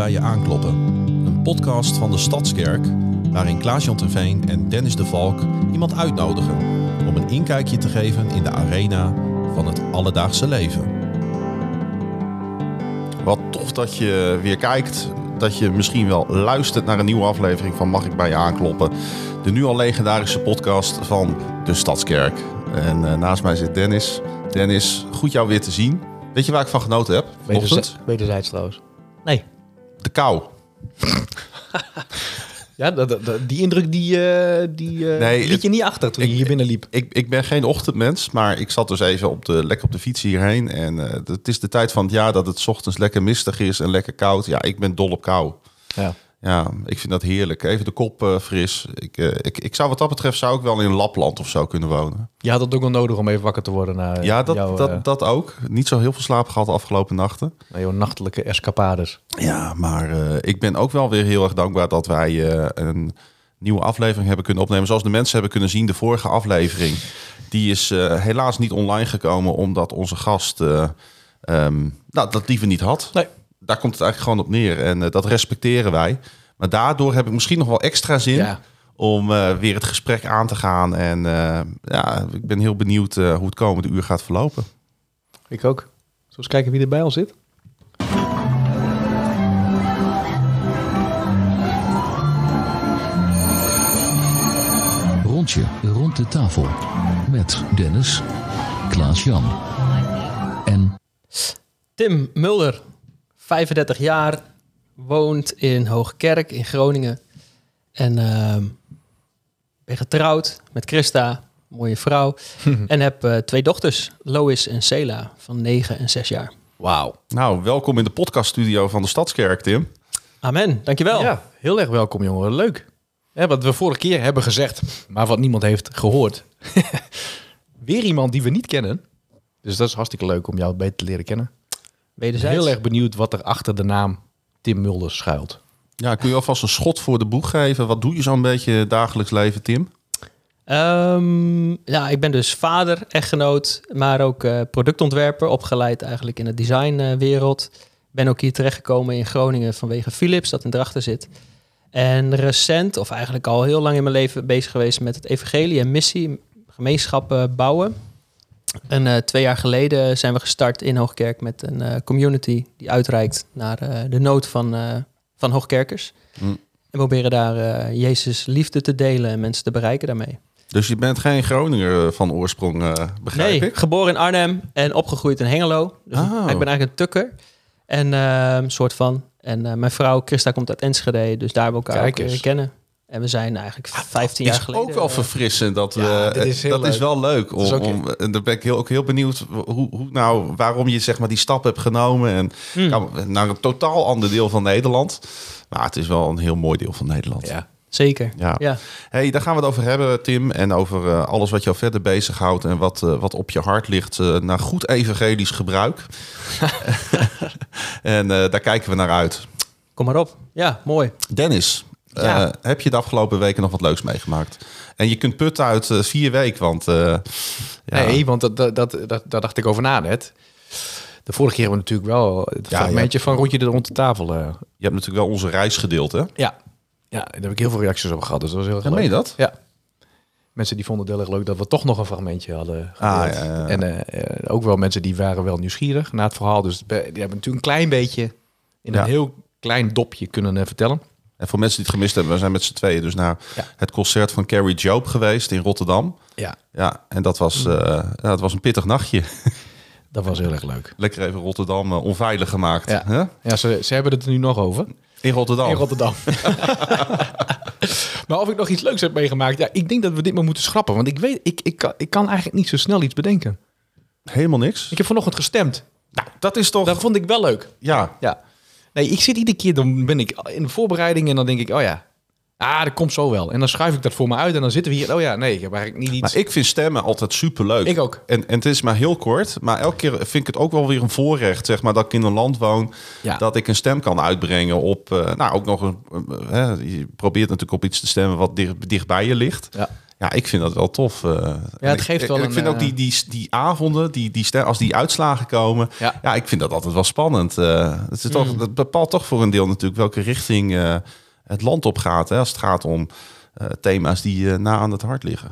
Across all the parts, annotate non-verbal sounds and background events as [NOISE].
bij je aankloppen? Een podcast van de Stadskerk waarin Klaas-Jan Terveen en Dennis de Valk iemand uitnodigen om een inkijkje te geven in de arena van het alledaagse leven. Wat tof dat je weer kijkt. Dat je misschien wel luistert naar een nieuwe aflevering van Mag ik bij je aankloppen? De nu al legendarische podcast van de Stadskerk. En eh, naast mij zit Dennis. Dennis, goed jou weer te zien. Weet je waar ik van genoten heb? vanochtend? Wederzij- Wederzijds trouwens. Nee. De kou. Ja, dat, dat- dat- die indruk die, eh, die eh, Nee, liet je niet achter toen je hier binnenliep. Ik, ik ben geen ochtendmens, maar ik zat dus even op de, lekker op de fiets hierheen. En eh, het is de tijd van het jaar dat het 's ochtends lekker mistig is en lekker koud. Ja, ik ben dol op kou. Ja. Ja, ik vind dat heerlijk. Even de kop eh, fris. Ik, eh, ik, ik zou wat dat betreft zou ik wel in Lapland of zo kunnen wonen. Je had het ook wel nodig om even wakker te worden na Ja, dat, jouw, dat, eh, dat ook. Niet zo heel veel slaap gehad de afgelopen nachten. na jouw nachtelijke escapades. Ja, maar ik ben ook wel weer heel erg dankbaar dat wij een nieuwe aflevering hebben kunnen opnemen. Zoals de mensen hebben kunnen zien, de vorige aflevering. Die is helaas niet online gekomen omdat onze gast eh, ehm, nou, dat liever niet had. Nee. Daar komt het eigenlijk gewoon op neer en eh, dat respecteren wij. Maar daardoor heb ik misschien nog wel extra zin Ja. om eh, weer het gesprek aan te gaan. En eh, ja, ik ben heel benieuwd hoe het komende uur gaat verlopen. Ik ook. Zullen we eens kijken wie er bij ons zit? Rondje rond de tafel. Met Dennis, Klaas-Jan en Tim Mulder, 35 jaar, woont in Hoogkerk in Groningen. En ehm, ben getrouwd met Christa, mooie vrouw. [LAUGHS] en heb eh, twee dochters, Lois en Sela, van 9 en 6 jaar. Wauw. Nou, welkom in de podcaststudio van de Stadskerk, Tim. Amen, dankjewel. Ja, heel erg welkom jongen. Leuk. Ja, wat we vorige keer hebben gezegd, maar wat niemand heeft gehoord. [LAUGHS] Weer iemand die we niet kennen. Dus dat is hartstikke leuk om jou beter te leren kennen. Wederzijds. Heel erg benieuwd wat er achter de naam Tim Mulder schuilt. Ja, kun je alvast een schot voor de boeg geven? Wat doe je zo'n beetje dagelijks leven, Tim? Ehm, ja, ik ben dus vader, echtgenoot, maar ook eh, productontwerper, opgeleid eigenlijk in de designwereld. ben ook hier terechtgekomen in Groningen vanwege Philips, dat in Drachten zit. En recent, of eigenlijk al heel lang in mijn leven, bezig geweest met het evangelie en missie, gemeenschappen bouwen. En eh, twee jaar geleden zijn we gestart in Hoogkerk met een eh, community die uitreikt naar eh, de nood van, van Hoogkerkers. Mm. En proberen daar Jezus liefde te delen en mensen te bereiken daarmee. Dus je bent geen Groninger van oorsprong, begrijp nee, ik? geboren in Arnhem en opgegroeid in Hengelo. Dus Oh. ik ben eigenlijk een tukker. En eh, soort van. En mijn vrouw Christa komt uit Enschede, dus daar hebben we elkaar ook kennen. En we zijn eigenlijk 15 jaar is geleden. ook wel eh, verfrissend. Dat, we, Ja, dit is dat is wel leuk. Om, is en dan ben ik heel, ook heel benieuwd hoe, hoe, nou, waarom je zeg maar, die stap hebt genomen. En Hmm. nou, naar een totaal ander deel van Nederland. Maar het is wel een heel mooi deel van Nederland. Ja. Zeker. Ja. Ja. Hey, daar gaan we het over hebben, Tim. En over eh, alles wat jou verder bezighoudt en wat, eh, wat op je hart ligt eh, naar goed evangelisch gebruik. [LAUGHS] [LAUGHS] en eh, daar kijken we naar uit. Kom maar op. Ja, mooi. Dennis, eh, heb je de afgelopen weken nog wat leuks meegemaakt? En je kunt putten uit eh, vier weken, want eh, ja, Nee, want dat, dat, dat, dat, daar dacht ik over na net. De vorige keer hebben we natuurlijk wel het Ja, fragmentje van rondje er rond de tafel. je hebt natuurlijk wel onze reis gedeeld, hè? ja. ja, daar heb ik heel veel reacties op gehad. Dus dat was heel erg Ja, meen je dat? Ja. Mensen die vonden het heel erg leuk dat we toch nog een fragmentje hadden Ah, gedeeld. ja. En ook wel mensen die waren wel nieuwsgierig naar het verhaal. Dus die hebben natuurlijk een klein beetje in een heel klein dopje kunnen vertellen. En voor mensen die het gemist hebben, we zijn met z'n tweeën dus naar Ja. het concert van Carrie Job geweest in Rotterdam. Ja, Ja, en dat was, ja, het was een pittig nachtje. [LAUGHS] dat was heel erg leuk. Lekker even Rotterdam eh, onveilig gemaakt. Ja. Ja, ze, ze hebben het er nu nog over. In Rotterdam. In Rotterdam. [LAUGHS] [LAUGHS] maar of ik nog iets leuks heb meegemaakt, ja, ik denk dat we dit maar moeten schrappen. Want ik weet, ik, ik, kan, ik kan eigenlijk niet zo snel iets bedenken. Helemaal niks. Ik heb vanochtend gestemd. Nou, dat is toch... Dat vond ik wel leuk. Ja, Ja. Nee, ik zit iedere keer, dan ben ik in de voorbereiding en dan denk ik, oh ja, ah, dat komt zo wel. En dan schuif ik dat voor me uit en dan zitten we hier, oh ja, nee, ik heb eigenlijk niet iets. maar ik vind stemmen altijd superleuk. Ik ook. En, en het is maar heel kort, maar elke keer vind ik het ook wel weer een voorrecht, zeg maar, dat ik in een land woon, Ja. dat ik een stem kan uitbrengen op, eh, nou, ook nog een, eh, hè, je probeert natuurlijk op iets te stemmen wat dicht, dicht bij je ligt. Ja. Ja, ik vind dat wel tof. eh. En het ik- geeft wel en Ik een, vind ook eh, die, die, die avonden, die, die, als die uitslagen komen... Ja. Ja, ik vind dat altijd wel spannend. Eh, het, is toch, dat bepaalt toch voor een deel natuurlijk welke richting het land op gaat. Hè, als het gaat om thema's die na aan het hart liggen.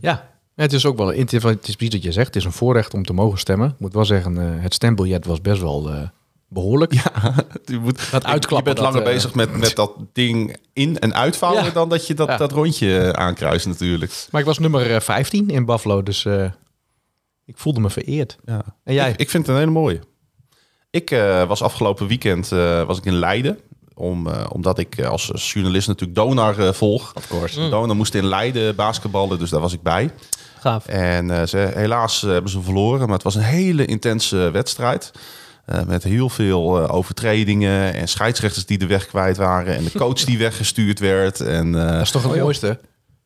Ja. Het is ook wel, het is, het is precies wat je zegt, het is een voorrecht om te mogen stemmen. Ik moet wel zeggen, het stembiljet was best wel eh, behoorlijk. [LAUGHS] Je, moet, Dat je uitklappen, bent dat, langer eh, bezig met, met dat ding in- en uitvouwen... Ja. dan dat je dat, Ja. dat rondje eh, aankruist natuurlijk. Maar ik was nummer eh, 15 in Buffalo, dus eh, ik voelde me vereerd. Ja. En jij? Ik, ik vind het een hele mooie. Ik eh, was afgelopen weekend eh, was ik in Leiden. Om, eh, omdat ik eh, als journalist natuurlijk Donar eh, volg. Of course. Donar moest in Leiden basketballen, dus daar was ik bij. Gaaf. En eh, ze, helaas eh, hebben ze verloren, maar het was een hele intense wedstrijd. Eh, met heel veel eh, overtredingen en scheidsrechters die de weg kwijt waren. En de coach die [LAUGHS] weggestuurd werd. En, eh, Dat is toch het mooiste?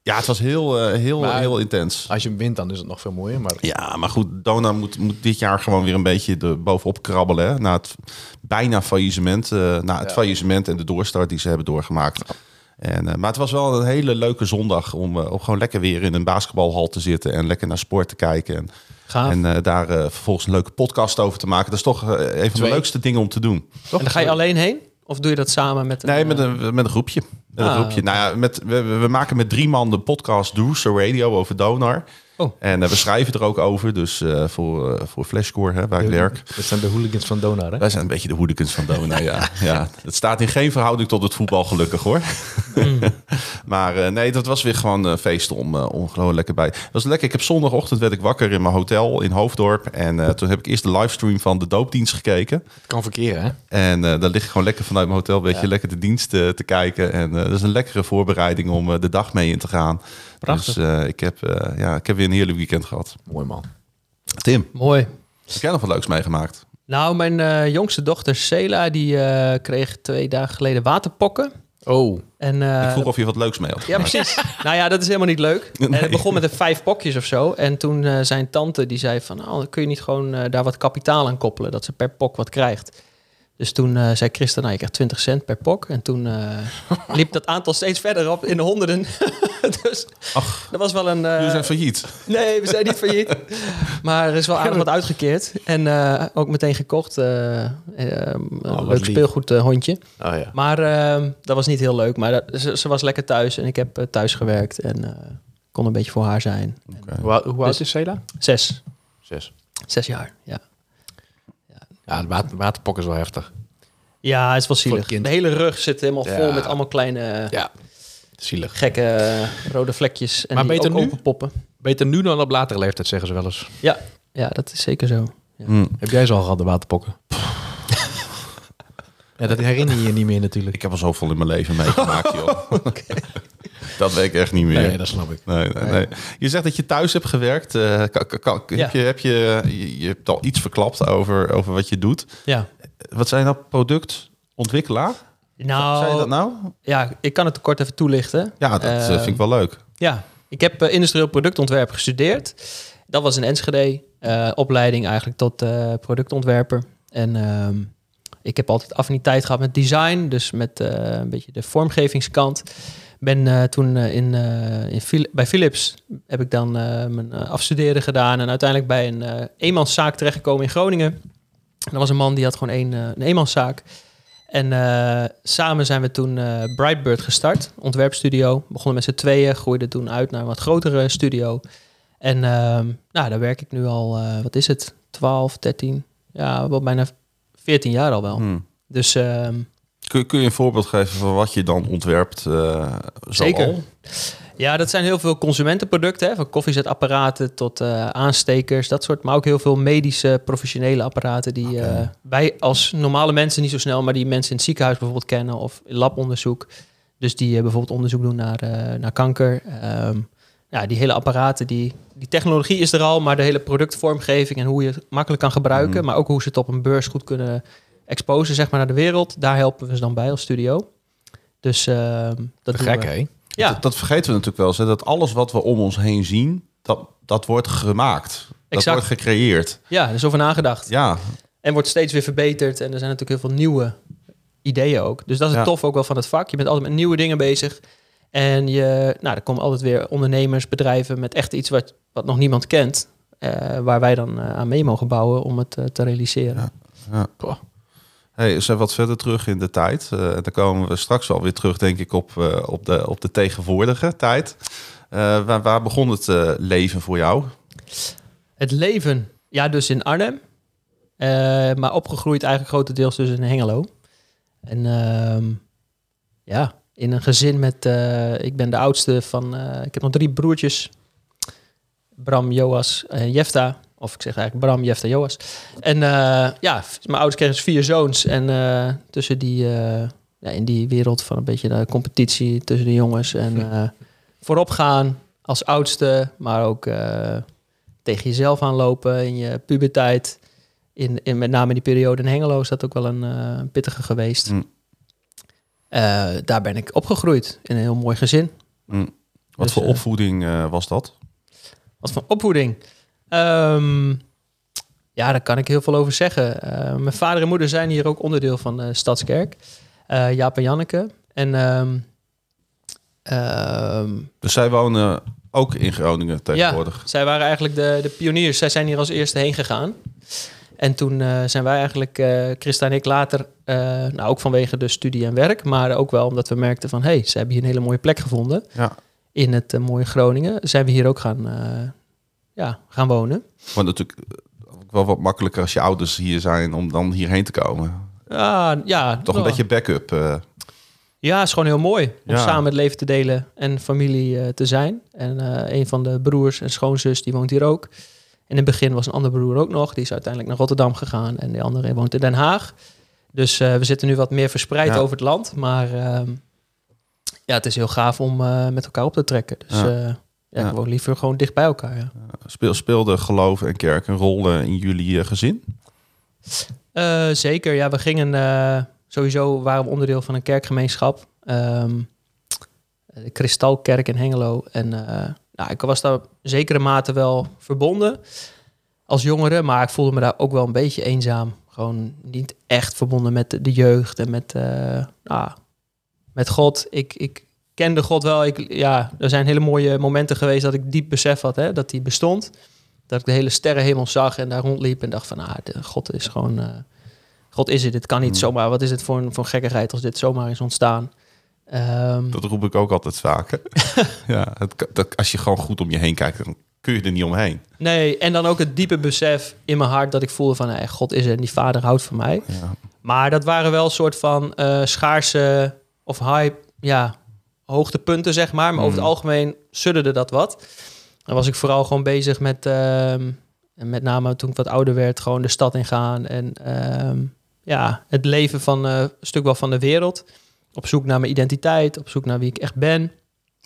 ja, het was heel, eh, heel, Maar- heel intens. Als je hem wint, dan is het nog veel mooier. Maar Ja, maar goed, Dona moet, moet dit jaar gewoon weer een beetje er bovenop krabbelen. Hè? Na het bijna faillissement, eh, na het faillissement en de doorstart die ze hebben doorgemaakt. En, eh, maar het was wel een hele leuke zondag om, om gewoon lekker weer in een basketbalhal te zitten en lekker naar sport te kijken. En, Gaaf. en eh, daar eh, vervolgens een leuke podcast over te maken. Dat is toch eh, een van de leukste dingen om te doen. en dan ga je alleen heen? Of doe je dat samen met een... Nee, met een, met een groepje. Met een Ah, groepje. Nou ja, met, we, we maken met drie man de podcast Drooster Radio over Donar. Oh. En eh, we schrijven er ook over, dus eh, voor, eh, voor Flashscore, hè, waar ik werk. Dat zijn de hooligans van Donar, hè? Wij zijn een beetje de hooligans van Donar, ja. [LAUGHS] ja. Het staat in geen verhouding tot het voetbal, gelukkig hoor. [LAUGHS] maar eh, nee, dat was weer gewoon een feest om, om gewoon lekker bij. Het was lekker. Ik heb zondagochtend werd ik wakker in mijn hotel in Hoofddorp. En toen heb ik eerst de livestream van de doopdienst gekeken. Het kan verkeren, hè? En daar lig ik gewoon lekker vanuit mijn hotel, een beetje lekker de dienst te kijken. En dat is een lekkere voorbereiding om de dag mee in te gaan. Prachtig. Dus eh, ik, heb, eh, ja, ik heb weer een heerlijk weekend gehad. Mooi man. Tim, Mooi. heb jij nog wat leuks meegemaakt? Nou, mijn eh, jongste dochter Sela, die eh, kreeg twee dagen geleden waterpokken. Oh, En, eh, ik vroeg of je wat leuks mee had. Ja, precies. [LAUGHS] nou ja, dat is helemaal niet leuk. [LAUGHS] En het begon met een vijf pokjes of zo. En toen eh, zijn tante die zei van... Nou, kun je niet gewoon eh, daar wat kapitaal aan koppelen? Dat ze per pok wat krijgt. Dus toen eh, zei Christa, nou, je krijgt 20 cent per pok. En toen eh, [LAUGHS] liep dat aantal steeds verder op in de honderden. [LAUGHS] dus dat was wel een... eh, Jullie zijn failliet. Nee, we zijn niet failliet. [LAUGHS] Maar er is wel aardig wat uitgekeerd. En eh, ook meteen gekocht. eh, eh, een leuk lief. speelgoed eh, hondje. oh ja. Maar eh, dat was niet heel leuk. Maar dat, ze, ze was lekker thuis. En ik heb eh, thuis gewerkt. En eh, kon een beetje voor haar zijn. En, Hoe, hoe oud Dus- is Cela? zes. Zes. Zes jaar, ja. Ja, de water, waterpok is wel heftig. Ja, het is wel zielig. De hele rug zit helemaal Ja. vol met allemaal kleine eh, Ja, zielig. gekke eh, rode vlekjes. En Maar die beter ook nu? openpoppen. Beter nu dan op latere leeftijd, zeggen ze wel eens. Ja, ja, dat is zeker zo. Hm. Heb jij ze al gehad, de waterpokken? [LAUGHS] ja, dat herinner je je niet meer natuurlijk. Ik heb al zoveel in mijn leven meegemaakt, joh. [LAUGHS] Dat weet ik echt niet meer. Nee, dat snap ik. Nee, nee, nee. Je zegt dat je thuis hebt gewerkt. Kan- Ja. heb je, heb je, je, hebt al iets verklapt over, over wat je doet. Ja. Wat zijn nou productontwikkelaar? Nou, Zei je dat nou? ja, ik kan het kort even toelichten. Ja, dat eh, Eh, vind ik wel leuk. Ja, ik heb industrieel productontwerp gestudeerd. Dat was in Enschede. eh, opleiding eigenlijk tot productontwerper. En ehm, ik heb altijd affiniteit gehad met design. Dus met een beetje de vormgevingskant. Ben eh, toen eh, in, eh, in Phil- bij Philips heb ik dan mijn afstuderen gedaan. En uiteindelijk bij een eenmanszaak terechtgekomen in Groningen. En er was een man die had gewoon één, een eenmanszaak. En samen zijn we toen Brightbird gestart, ontwerpstudio. Begonnen met z'n tweeën, groeide toen uit naar een wat grotere studio. En ehm, nou, daar werk ik nu al, wat is het, 12, 13, ja, wel bijna 14 jaar al wel. Hm. Dus ehm, Kun, kun je een voorbeeld geven van wat je dan ontwerpt? eh Zeker. ja, dat zijn heel veel consumentenproducten, hè, van koffiezetapparaten tot eh, aanstekers, dat soort. Maar ook heel veel medische, professionele apparaten die eh, wij als normale mensen niet zo snel, maar die mensen in het ziekenhuis bijvoorbeeld kennen of in labonderzoek. Dus die bijvoorbeeld onderzoek doen naar, naar kanker. Ehm, ja, die hele apparaten, die, die technologie is er al, maar de hele productvormgeving en hoe je het makkelijk kan gebruiken, maar ook hoe ze het op een beurs goed kunnen exposen, zeg maar, naar de wereld. Daar helpen we ze dan bij als studio. Dus ehm, dat doen Gek, we. hè? Ja, Dat, dat vergeten we natuurlijk wel eens. Hè? Dat alles wat we om ons heen zien, dat, dat wordt gemaakt. Dat wordt gecreëerd. ja, er is over nagedacht. Ja, En wordt steeds weer verbeterd. En er zijn natuurlijk heel veel nieuwe ideeën ook. Dus dat is het Ja. tof ook wel van het vak. Je bent altijd met nieuwe dingen bezig. En je, nou, er komen altijd weer ondernemers, bedrijven met echt iets wat, wat nog niemand kent. eh, waar wij dan eh, aan mee mogen bouwen om het eh, te realiseren. Ja. Hey, zijn wat verder terug in de tijd. En dan komen we straks wel weer terug, denk ik, op, eh, op, de, op de tegenwoordige tijd. Eh, waar, waar begon het leven voor jou? Het leven, ja, dus in Arnhem. Maar opgegroeid eigenlijk grotendeels dus in Hengelo. En ehm, ja, in een gezin met... ik ben de oudste van... ik heb nog drie broertjes. Bram, Joas en Jefta. Of ik zeg eigenlijk Bram, Jefta, Joas. En eh, ja, mijn ouders kregen dus vier zoons. En eh, tussen die... eh, ja, in die wereld van een beetje de competitie tussen de jongens. En eh, voorop gaan als oudste. Maar ook... tegen jezelf aanlopen in je puberteit. In, in met name die periode in Hengelo is dat ook wel een pittige geweest. Mm. Eh, daar ben ik opgegroeid in een heel mooi gezin. Hm. Wat Dus, voor opvoeding was dat? Wat van opvoeding? Ehm, ja, daar kan ik heel veel over zeggen. Eh, mijn vader en moeder zijn hier ook onderdeel van de Stadskerk. Eh, Jaap en Janneke. En ehm, ehm, Dus zij wonen ook in Groningen tegenwoordig. zij waren eigenlijk de, de pioniers. Zij zijn hier als eerste heen gegaan. En toen eh, zijn wij eigenlijk, eh Christa en ik, later, eh, nou ook vanwege de studie en werk, maar ook wel omdat we merkten van, hé, hey, ze hebben hier een hele mooie plek gevonden Ja. in het eh, mooie Groningen, zijn we hier ook gaan, eh, ja, gaan wonen. Maar natuurlijk eh, wel wat makkelijker als je ouders hier zijn om dan hierheen te komen. Ah, ja, Toch een wel. beetje backup. eh Ja, het is gewoon heel mooi om Ja. samen het leven te delen en familie eh, te zijn. En eh, een van de broers en schoonzus, die woont hier ook. En in het begin was een andere broer ook nog. Die is uiteindelijk naar Rotterdam gegaan en de andere woont in Den Haag. Dus eh, we zitten nu wat meer verspreid Ja. over het land. Maar ehm, ja, het is heel gaaf om eh, met elkaar op te trekken. Dus Ja. Ja, liever gewoon dicht bij elkaar. Ja. speel, speelde geloof en kerk een rol eh, in jullie eh, gezin? Eh, zeker, ja. We gingen sowieso waren we onderdeel van een kerkgemeenschap. Ehm, de Kristalkerk in Hengelo. En nou, ik was daar in zekere mate wel verbonden als jongere, maar ik voelde me daar ook wel een beetje eenzaam. Gewoon niet echt verbonden met de, jeugd en met, nou, met God. Ik, ik kende God wel. Ik, ja, er zijn hele mooie momenten geweest dat ik diep besef had hè, dat hij bestond. Dat ik de hele sterrenhemel zag en daar rondliep en dacht van, ah, de, God is gewoon, eh, God is het. Dit kan niet Hmm. zomaar. Wat is het voor een, voor een gekkigheid als dit zomaar is ontstaan? Ehm, Dat roep ik ook altijd vaak. hè. [LAUGHS] ja, het, dat, als je gewoon goed om je heen kijkt, dan kun je er niet omheen. nee, en dan ook het diepe besef in mijn hart dat ik voelde van, hey, God is er en die vader houdt van mij. Ja. Maar dat waren wel een soort van eh, schaarse of hype, ja, hoogtepunten zeg maar. Maar over het Mhm. algemeen sudderde dat wat. Dan was ik vooral gewoon bezig met, ehm, en met name toen ik wat ouder werd, gewoon de stad ingaan. En ehm, ja, het leven van eh, een stuk wel van de wereld. Op zoek naar mijn identiteit, op zoek naar wie ik echt ben.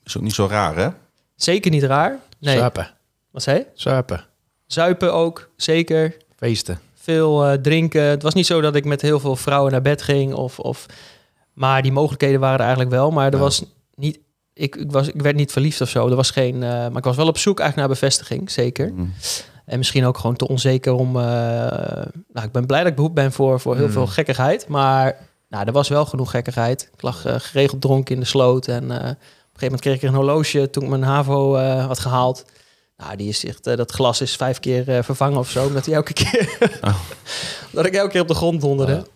Is ook niet zo raar, hè? Zeker niet raar. Nee, Zuipen. wat zei je? Zuipen. Zuipen ook, zeker. Feesten. veel eh, drinken. Het was niet zo dat ik met heel veel vrouwen naar bed ging. Of, of, maar die mogelijkheden waren er eigenlijk wel. Maar er Ja. was niet. Ik, ik, was, ik werd niet verliefd of zo. Er was geen. eh, maar ik was wel op zoek eigenlijk naar bevestiging, zeker. Mm. En misschien ook gewoon te onzeker om. eh, nou, ik ben blij dat ik behoed ben voor, voor heel Mm. veel gekkigheid. Maar nou, er was wel genoeg gekkigheid. Ik lag eh, geregeld dronken in de sloot. En op een gegeven moment kreeg ik een horloge toen ik mijn HAVO had gehaald. Nou, die is echt, dat glas is vijf keer vervangen of zo. Omdat hij elke [LAUGHS] keer. dat ik elke keer op de grond donderde.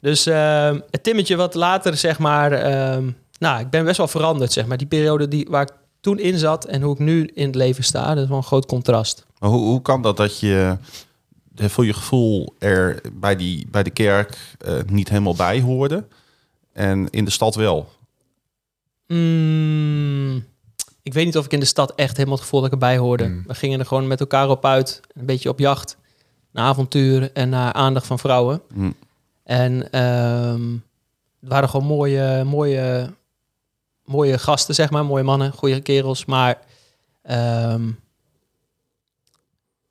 Dus eh, het timmetje wat later, zeg maar. ehm, nou, ik ben best wel veranderd, zeg maar. Die periode die, waar ik toen in zat en hoe ik nu in het leven sta, dat is wel een groot contrast. Maar hoe, hoe kan dat dat je eh, voor je gevoel er bij, die, bij de kerk eh, niet helemaal bij hoorde en in de stad wel? Mm, ik weet niet of ik in de stad echt helemaal het gevoel dat ik erbij hoorde. Mm. We gingen er gewoon met elkaar op uit. Een beetje op jacht. Naar avonturen en naar aandacht van vrouwen. Mm. En ehm, het waren gewoon mooie, mooie, mooie gasten, zeg maar. Mooie mannen, goede kerels. Maar ehm,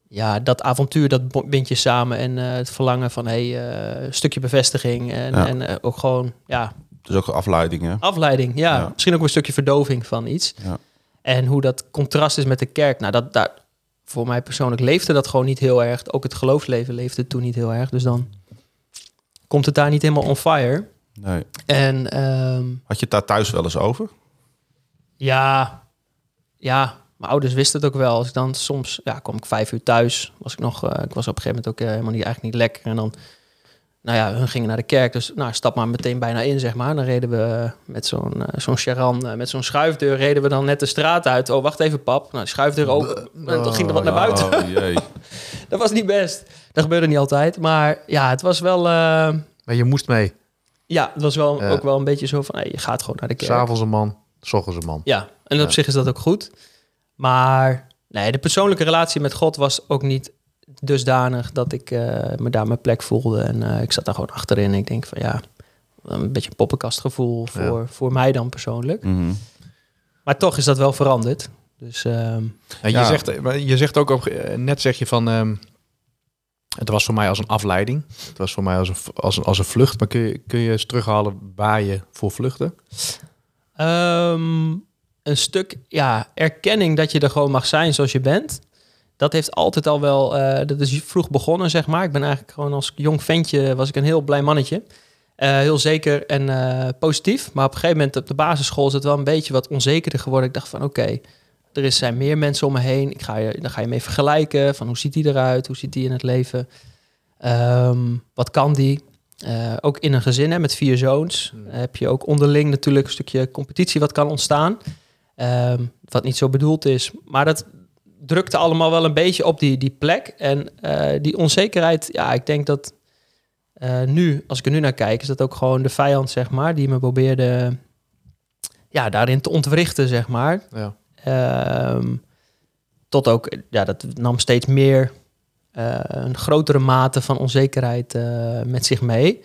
ja, dat avontuur, dat bind je samen. En eh, het verlangen van hey, eh, een stukje bevestiging. En, Ja. en eh, ook gewoon, ja, Dus ook afleidingen. afleiding. Ja. Ja. misschien ook een stukje verdoving van iets. Ja. En hoe dat contrast is met de kerk. Nou, dat, daar, voor mij persoonlijk leefde dat gewoon niet heel erg. Ook het geloofsleven leefde toen niet heel erg. Dus dan komt het daar niet helemaal on fire. Nee. En ehm, Had je het daar thuis wel eens over? Ja, ja, mijn ouders wisten het ook wel. Als ik dan soms, ja, kwam ik vijf uur thuis. Was ik nog, eh, ik was op een gegeven moment ook eh, helemaal niet, eigenlijk niet lekker. En dan, nou ja, hun gingen naar de kerk. Dus, nou, stap maar meteen bijna in, zeg maar. Dan reden we met zo'n eh, zo'n charan, met zo'n schuifdeur, reden we dan net de straat uit. Oh, wacht even, pap. Nou, de schuifdeur open. En toen ging er wat naar buiten. Oh, jee. [LAUGHS] Dat was niet best. Dat gebeurde niet altijd. Maar ja, het was wel, eh, Maar je moest mee. Ja, het was wel Ja. ook wel een beetje zo van, hey, je gaat gewoon naar de kerk. S'avonds een man, s ochtends een man. Ja, en op zich is dat ook goed. Maar nee, de persoonlijke relatie met God was ook niet dusdanig dat ik eh, me daar mijn plek voelde. En eh, ik zat daar gewoon achterin. Ik denk van ja, een beetje een poppenkastgevoel voor, voor mij dan persoonlijk. Mhm. Maar toch is dat wel veranderd. Dus ehm, Ja, je, Ja. Zegt, je zegt ook, op, eh, net zeg je van, ehm, het was voor mij als een afleiding. Het was voor mij als een, als een, als een vlucht. Maar kun je, kun je eens terughalen waar je voor vluchtte? Ehm, een stuk ja, erkenning dat je er gewoon mag zijn zoals je bent. Dat heeft altijd al wel, eh, dat is vroeg begonnen, zeg maar. Ik ben eigenlijk gewoon als jong ventje, was ik een heel blij mannetje. Eh, heel zeker en eh, positief. Maar op een gegeven moment op de basisschool is het wel een beetje wat onzekerder geworden. Ik dacht van oké, er is, zijn meer mensen om me heen. Ik ga je, dan ga je mee vergelijken. Van hoe ziet die eruit? Hoe ziet die in het leven? Ehm, wat kan die? Eh, ook in een gezin hè, met vier zoons heb je ook onderling natuurlijk een stukje competitie wat kan ontstaan. Ehm, wat niet zo bedoeld is. Maar dat drukte allemaal wel een beetje op die, die plek. En eh, die onzekerheid, ja, ik denk dat eh, nu, als ik er nu naar kijk, is dat ook gewoon de vijand, zeg maar, die me probeerde ja, daarin te ontwrichten, zeg maar. Ja. Ehm, tot ook, ja, dat nam steeds meer eh, een grotere mate van onzekerheid eh, met zich mee.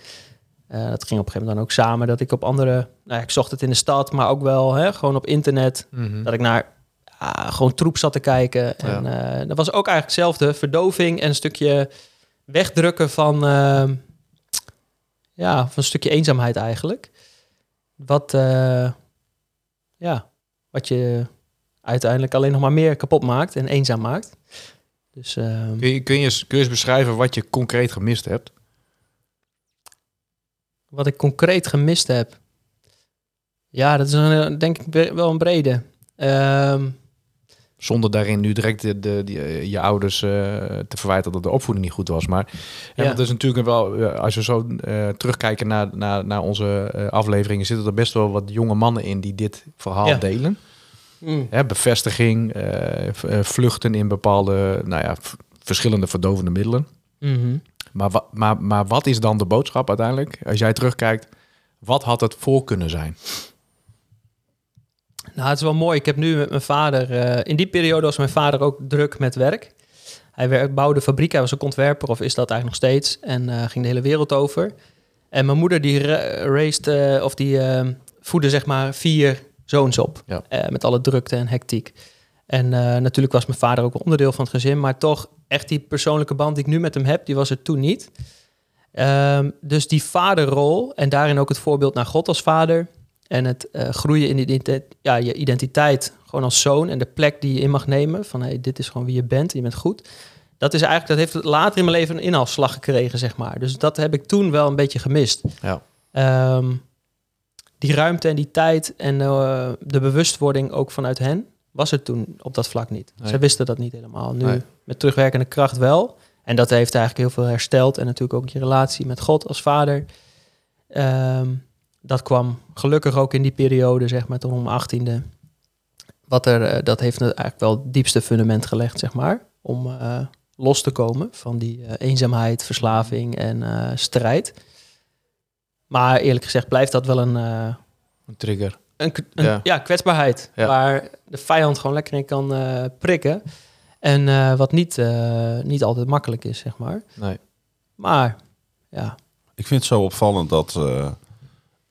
Eh, dat ging op een gegeven moment dan ook samen dat ik op andere, nou ja, ik zocht het in de stad, maar ook wel hè, gewoon op internet, Mhm. dat ik naar ah, gewoon troep zat te kijken. En eh, dat was ook eigenlijk hetzelfde, verdoving en een stukje wegdrukken van, ehm, ja, van een stukje eenzaamheid eigenlijk. Wat, ja, wat je uiteindelijk alleen nog maar meer kapot maakt en eenzaam maakt. Dus ehm, Kun je, kun, je eens, kun je eens beschrijven wat je concreet gemist hebt? wat ik concreet gemist heb. Ja, dat is een, eh, denk ik wel een brede. Ehm, Zonder daarin nu direct de, de, eh, je ouders eh, te verwijten dat de opvoeding niet goed was. Maar ja. Het is natuurlijk wel, als we zo terugkijken naar, naar, naar onze afleveringen, zitten er best wel wat jonge mannen in die dit verhaal Ja. delen. Mm, Hè, bevestiging, eh, eh, vluchten in bepaalde, nou ja, verschillende verdovende middelen. mhm. Maar, wa- maar, maar wat is dan de boodschap uiteindelijk? Als jij terugkijkt, wat had het voor kunnen zijn? Nou, het is wel mooi. Ik heb nu met mijn vader... eh, in die periode was mijn vader ook druk met werk. Hij bouwde fabriek, hij was ook ontwerper, of is dat eigenlijk nog steeds. En ging de hele wereld over. En mijn moeder die ra- raised, eh, of die voedde zeg maar vier zoons op. Ja. Eh, met alle drukte en hectiek. En eh, natuurlijk was mijn vader ook een onderdeel van het gezin. Maar toch, echt die persoonlijke band die ik nu met hem heb, die was er toen niet. Ehm, dus die vaderrol en daarin ook het voorbeeld naar God als vader. En het eh, groeien in identiteit, ja, je identiteit gewoon als zoon en de plek die je in mag nemen. Van hey, dit is gewoon wie je bent, je bent goed. Dat is eigenlijk, dat heeft later in mijn leven een inhaalslag gekregen, zeg maar. Dus dat heb ik toen wel een beetje gemist. Ja. Ehm, die ruimte en die tijd en eh, de bewustwording ook vanuit hen was er toen op dat vlak niet. Nee. Ze wisten dat niet helemaal. Nu Nee. met terugwerkende kracht wel. En dat heeft eigenlijk heel veel hersteld. En natuurlijk ook je relatie met God als vader. Ehm, dat kwam gelukkig ook in die periode, zeg maar, tot om mijn achttiende. Wat er, eh, dat heeft eigenlijk wel het diepste fundament gelegd, zeg maar. Om eh, los te komen van die eenzaamheid, verslaving en strijd. Maar eerlijk gezegd blijft dat wel een, eh, Een trigger. een, Ja. ja. kwetsbaarheid. Ja. Waar de vijand gewoon lekker in kan eh, prikken. En eh, wat niet, eh, niet altijd makkelijk is, zeg maar. Nee. Maar ja, Ik vind het zo opvallend dat eh,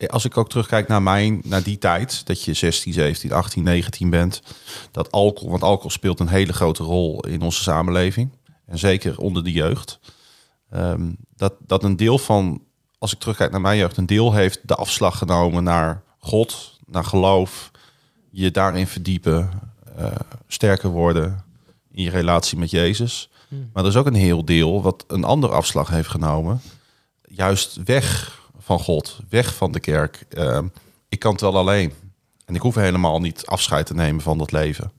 als ik ook terugkijk naar mijn, naar die tijd, dat je 16, 17, 18, 19 bent, dat alcohol, want alcohol speelt een hele grote rol in onze samenleving en zeker onder de jeugd. Ehm, dat, dat een deel van, als ik terugkijk naar mijn jeugd, een deel heeft de afslag genomen naar God, naar geloof, je daarin verdiepen, eh, sterker worden in je relatie met Jezus. Hmm. Maar er is ook een heel deel wat een andere afslag heeft genomen. Juist weg van God, weg van de kerk. Ehm, ik kan het wel alleen. En ik hoef helemaal niet afscheid te nemen van dat leven.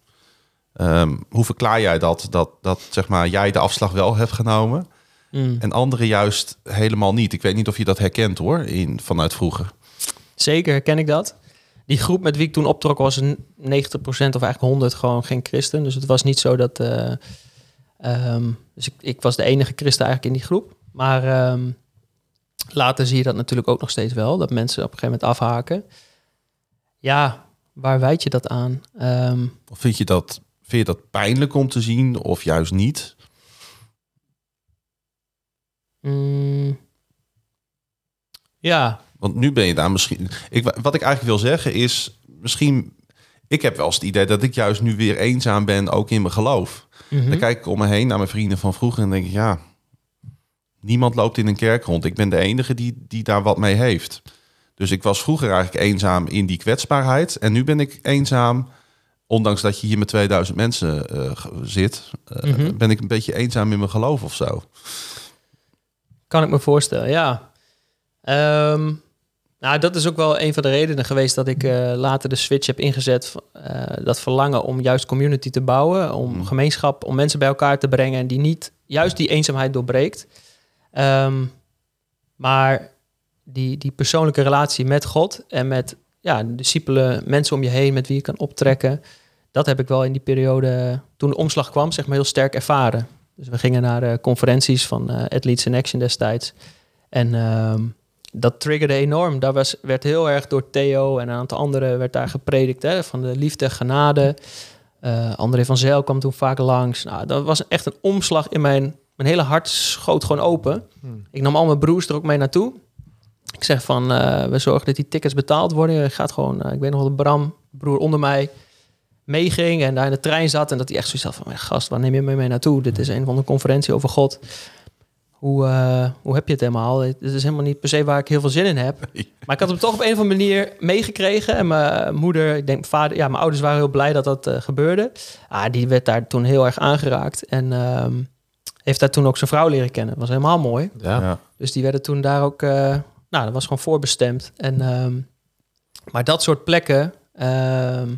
Ehm, hoe verklaar jij dat, dat, dat zeg maar, jij de afslag wel hebt genomen Mm. en anderen juist helemaal niet? Ik weet niet of je dat herkent hoor, in, vanuit vroeger. Zeker herken ik dat. Die groep met wie ik toen optrok was een 90% of eigenlijk 100 gewoon geen christen. Dus het was niet zo dat... eh, ehm, dus ik, ik was de enige christen eigenlijk in die groep. Maar ehm, later zie je dat natuurlijk ook nog steeds wel. Dat mensen op een gegeven moment afhaken. Ja, waar wijd je dat aan? Ehm, Of vind je dat, vind je dat pijnlijk om te zien of juist niet? Mm, ja, Want nu ben je daar misschien. Ik, wat ik eigenlijk wil zeggen is, misschien. Ik heb wel eens het idee dat ik juist nu weer eenzaam ben, ook in mijn geloof. mhm. Dan kijk ik om me heen naar mijn vrienden van vroeger en denk ik, ja, niemand loopt in een kerk rond. Ik ben de enige die, die daar wat mee heeft. Dus ik was vroeger eigenlijk eenzaam in die kwetsbaarheid. En nu ben ik eenzaam, ondanks dat je hier met 2000 mensen eh, zit, eh, Mhm. ben ik een beetje eenzaam in mijn geloof of zo. Kan ik me voorstellen, ja. Ehm, nou, dat is ook wel een van de redenen geweest dat ik eh, later de switch heb ingezet. eh, dat verlangen om juist community te bouwen, om Mm. gemeenschap, om mensen bij elkaar te brengen en die niet juist die eenzaamheid doorbreekt. Ehm, maar die, die persoonlijke relatie met God en met ja, discipelen, mensen om je heen met wie je kan optrekken. Dat heb ik wel in die periode, toen de omslag kwam, zeg maar heel sterk ervaren. Dus we gingen naar de conferenties van eh Athletes in Action destijds. En ehm, dat triggerde enorm. Daar was, werd heel erg door Theo en een aantal anderen werd daar gepredikt. Hè, van de liefde, genade. Eh André van Zijl kwam toen vaak langs. Nou, dat was echt een omslag in mijn... Mijn hele hart schoot gewoon open. Ik nam al mijn broers er ook mee naartoe. Ik zeg van, eh, we zorgen dat die tickets betaald worden. Je gaat gewoon, eh, ik weet nog wel, Bram, broer onder mij, meeging en daar in de trein zat. En dat hij echt zoiets had van, "Mijn gast, waar neem je me mee naartoe? Dit is een van de conferentie over God. Hoe, eh, hoe heb je het helemaal? Dit is helemaal niet per se waar ik heel veel zin in heb. [LAUGHS] Maar ik had hem toch op een of andere manier meegekregen. En mijn moeder, ik denk mijn vader, ja, mijn ouders waren heel blij dat dat eh, gebeurde. Ah, die werd daar toen heel erg aangeraakt. En ehm, heeft daar toen ook zijn vrouw leren kennen. was helemaal mooi. Ja. Ja. Dus die werden toen daar ook, eh, nou, dat was gewoon voorbestemd. En, ehm, maar dat soort plekken, ehm,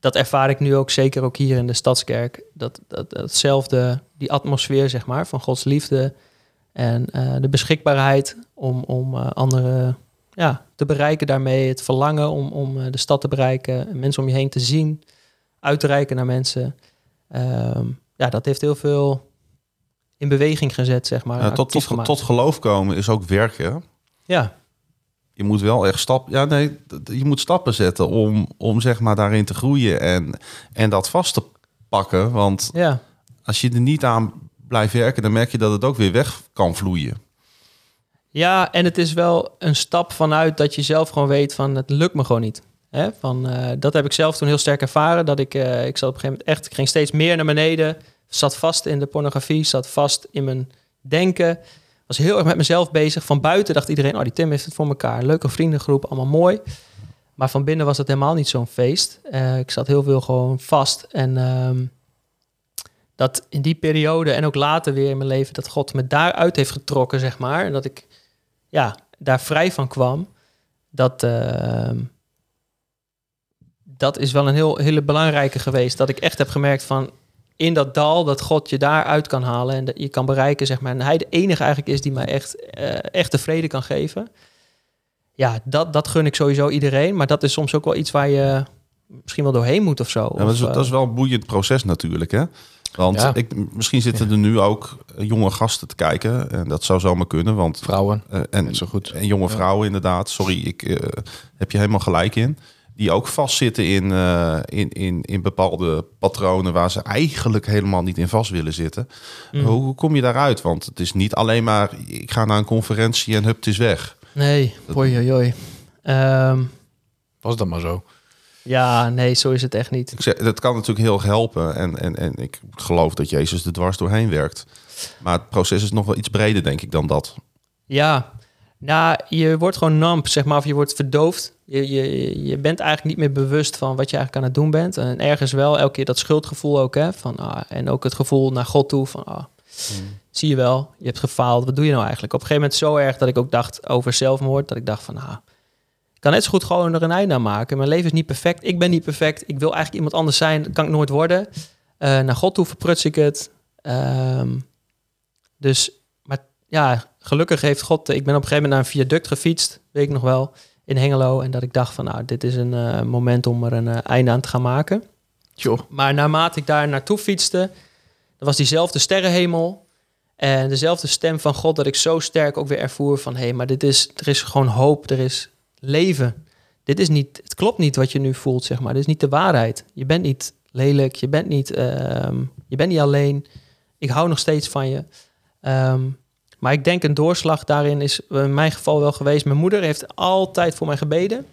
dat ervaar ik nu ook zeker ook hier in de Stadskerk. Dat, dat, datzelfde, die atmosfeer, zeg maar, van Gods liefde en eh, de beschikbaarheid om, om eh, anderen ja, te bereiken daarmee. Het verlangen om, om eh, de stad te bereiken, mensen om je heen te zien, uit te reiken naar mensen. Ehm, ja, dat heeft heel veel in beweging gezet, zeg maar. Tot, tot, tot geloof komen is ook werken. Ja, Je moet wel echt stappen. Ja, nee, je moet stappen zetten om, om zeg maar daarin te groeien en, en dat vast te pakken. Want ja. als je er niet aan blijft werken, dan merk je dat het ook weer weg kan vloeien. Ja, en het is wel een stap vanuit dat je zelf gewoon weet van het lukt me gewoon niet. Hè? Van, eh, dat heb ik zelf toen heel sterk ervaren. Dat ik, eh, ik zat op een gegeven moment echt, ik ging steeds meer naar beneden. Zat vast in de pornografie, zat vast in mijn denken. Was heel erg met mezelf bezig. Van buiten dacht iedereen, oh die Tim heeft het voor elkaar. Leuke vriendengroep, allemaal mooi. Maar van binnen was het helemaal niet zo'n feest. Eh, ik zat heel veel gewoon vast. En ehm, dat in die periode en ook later weer in mijn leven... dat God me daaruit heeft getrokken, zeg maar. En dat ik ja, daar vrij van kwam, dat, ehm, dat is wel een heel, hele belangrijke geweest. Dat ik echt heb gemerkt van in dat dal dat God je daaruit kan halen en dat je kan bereiken, zeg maar. En hij de enige eigenlijk is die mij echt, eh, echt de vrede kan geven. Ja, dat, dat gun ik sowieso iedereen. Maar dat is soms ook wel iets waar je misschien wel doorheen moet of zo. Ja, maar dat, is, Of, eh, dat is wel een boeiend proces natuurlijk. Hè? Want Ja. ik, misschien zitten er nu ook eh, jonge gasten te kijken. En dat zou zomaar kunnen. Want, Vrouwen. eh, en, zo goed. en jonge Ja. vrouwen inderdaad. Sorry, ik eh, heb je helemaal gelijk in. Die ook vastzitten in, eh, in, in, in bepaalde patronen waar ze eigenlijk helemaal niet in vast willen zitten. mm. Hoe, hoe kom je daaruit? Want het is niet alleen maar ik ga naar een conferentie en hup, het is weg. Nee, oei, oei. Ehm, Was dat maar zo. ja, nee, zo is het echt niet. Ik zeg, dat kan natuurlijk heel erg helpen. En, en, en ik geloof dat Jezus er dwars doorheen werkt. Maar het proces is nog wel iets breder, denk ik, dan dat. Ja, nou, je wordt gewoon namp, zeg maar, of je wordt verdoofd. Je, je, je bent eigenlijk niet meer bewust van wat je eigenlijk aan het doen bent. En ergens wel elke keer dat schuldgevoel ook, hè. Van, ah, en ook het gevoel naar God toe van, ah, zie je wel, je hebt gefaald. Wat doe je nou eigenlijk? Op een gegeven moment zo erg dat ik ook dacht over zelfmoord. Dat ik dacht van, ah, Ik kan net zo goed gewoon er een einde aan maken. Mijn leven is niet perfect. Ik ben niet perfect. Ik wil eigenlijk iemand anders zijn. Dat kan ik nooit worden. Eh, naar God toe verpruts ik het. Ehm, dus, maar ja, gelukkig heeft God... Ik ben op een gegeven moment naar een viaduct gefietst. Weet ik nog wel. In Hengelo. En dat ik dacht van, nou, dit is een eh, moment om er een eh, einde aan te gaan maken. Maar naarmate ik daar naartoe fietste, dan was diezelfde sterrenhemel en dezelfde stem van God dat ik zo sterk ook weer ervoer van hé, hey, maar dit is, er is gewoon hoop, er is leven. Dit is niet, het klopt niet wat je nu voelt, zeg maar. Dit is niet de waarheid. Je bent niet lelijk, je bent niet, ehm, je bent niet alleen. Ik hou nog steeds van je. Ehm, maar ik denk een doorslag daarin is in mijn geval wel geweest. Mijn moeder heeft altijd voor mij gebeden.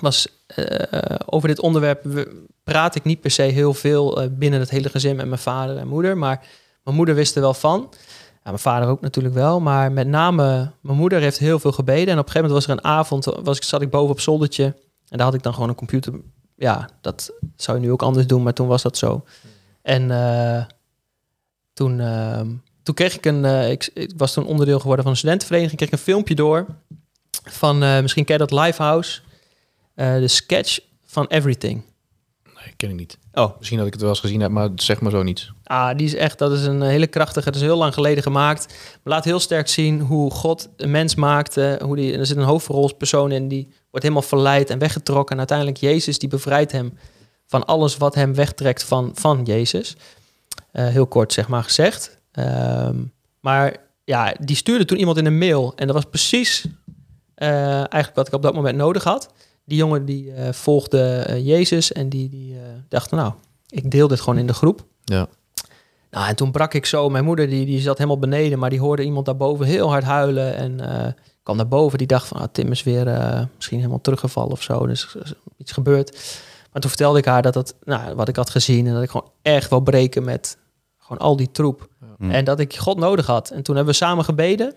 Was eh, over dit onderwerp we- praat ik niet per se heel veel eh, binnen het hele gezin met mijn vader en moeder. Maar mijn moeder wist er wel van. Ja, mijn vader ook natuurlijk wel. Maar met name mijn moeder heeft heel veel gebeden. En op een gegeven moment was er een avond, was ik, zat ik boven op zoldertje. En daar had ik dan gewoon een computer. Ja, dat zou je nu ook anders doen, maar toen was dat zo. En eh, toen, ehm, toen kreeg ik een... eh, ik, ik was toen onderdeel geworden van een studentenvereniging. Kreeg ik een filmpje door van, eh, misschien ken je dat Livehouse. Eh, de sketch van Everything. Nee, ken ik niet. Oh, Misschien dat ik het wel eens gezien heb, maar zeg maar zo niets. Ah, die is echt, dat is een hele krachtige, dat is heel lang geleden gemaakt. Maar laat heel sterk zien hoe God een mens maakte. Hoe die, er zit een hoofdrolspersoon in, die wordt helemaal verleid en weggetrokken. En uiteindelijk Jezus, die bevrijdt hem van alles wat hem wegtrekt van, van Jezus. Heel kort zeg maar gezegd. Ehm, maar ja, die stuurde toen iemand in een mail. En dat was precies eh, eigenlijk wat ik op dat moment nodig had. Die jongen die eh, volgde eh, Jezus en die, die dacht, nou, ik deel dit gewoon in de groep. Ja. Nou, en toen brak ik zo. Mijn moeder die, die zat helemaal beneden, maar die hoorde iemand daarboven heel hard huilen. En kwam naar boven. Die dacht van, ah, Tim is weer misschien helemaal teruggevallen of zo. Dus is iets gebeurd. Maar toen vertelde ik haar dat dat, nou, wat ik had gezien. En dat ik gewoon echt wil breken met gewoon al die troep. Hm. En dat ik God nodig had. En toen hebben we samen gebeden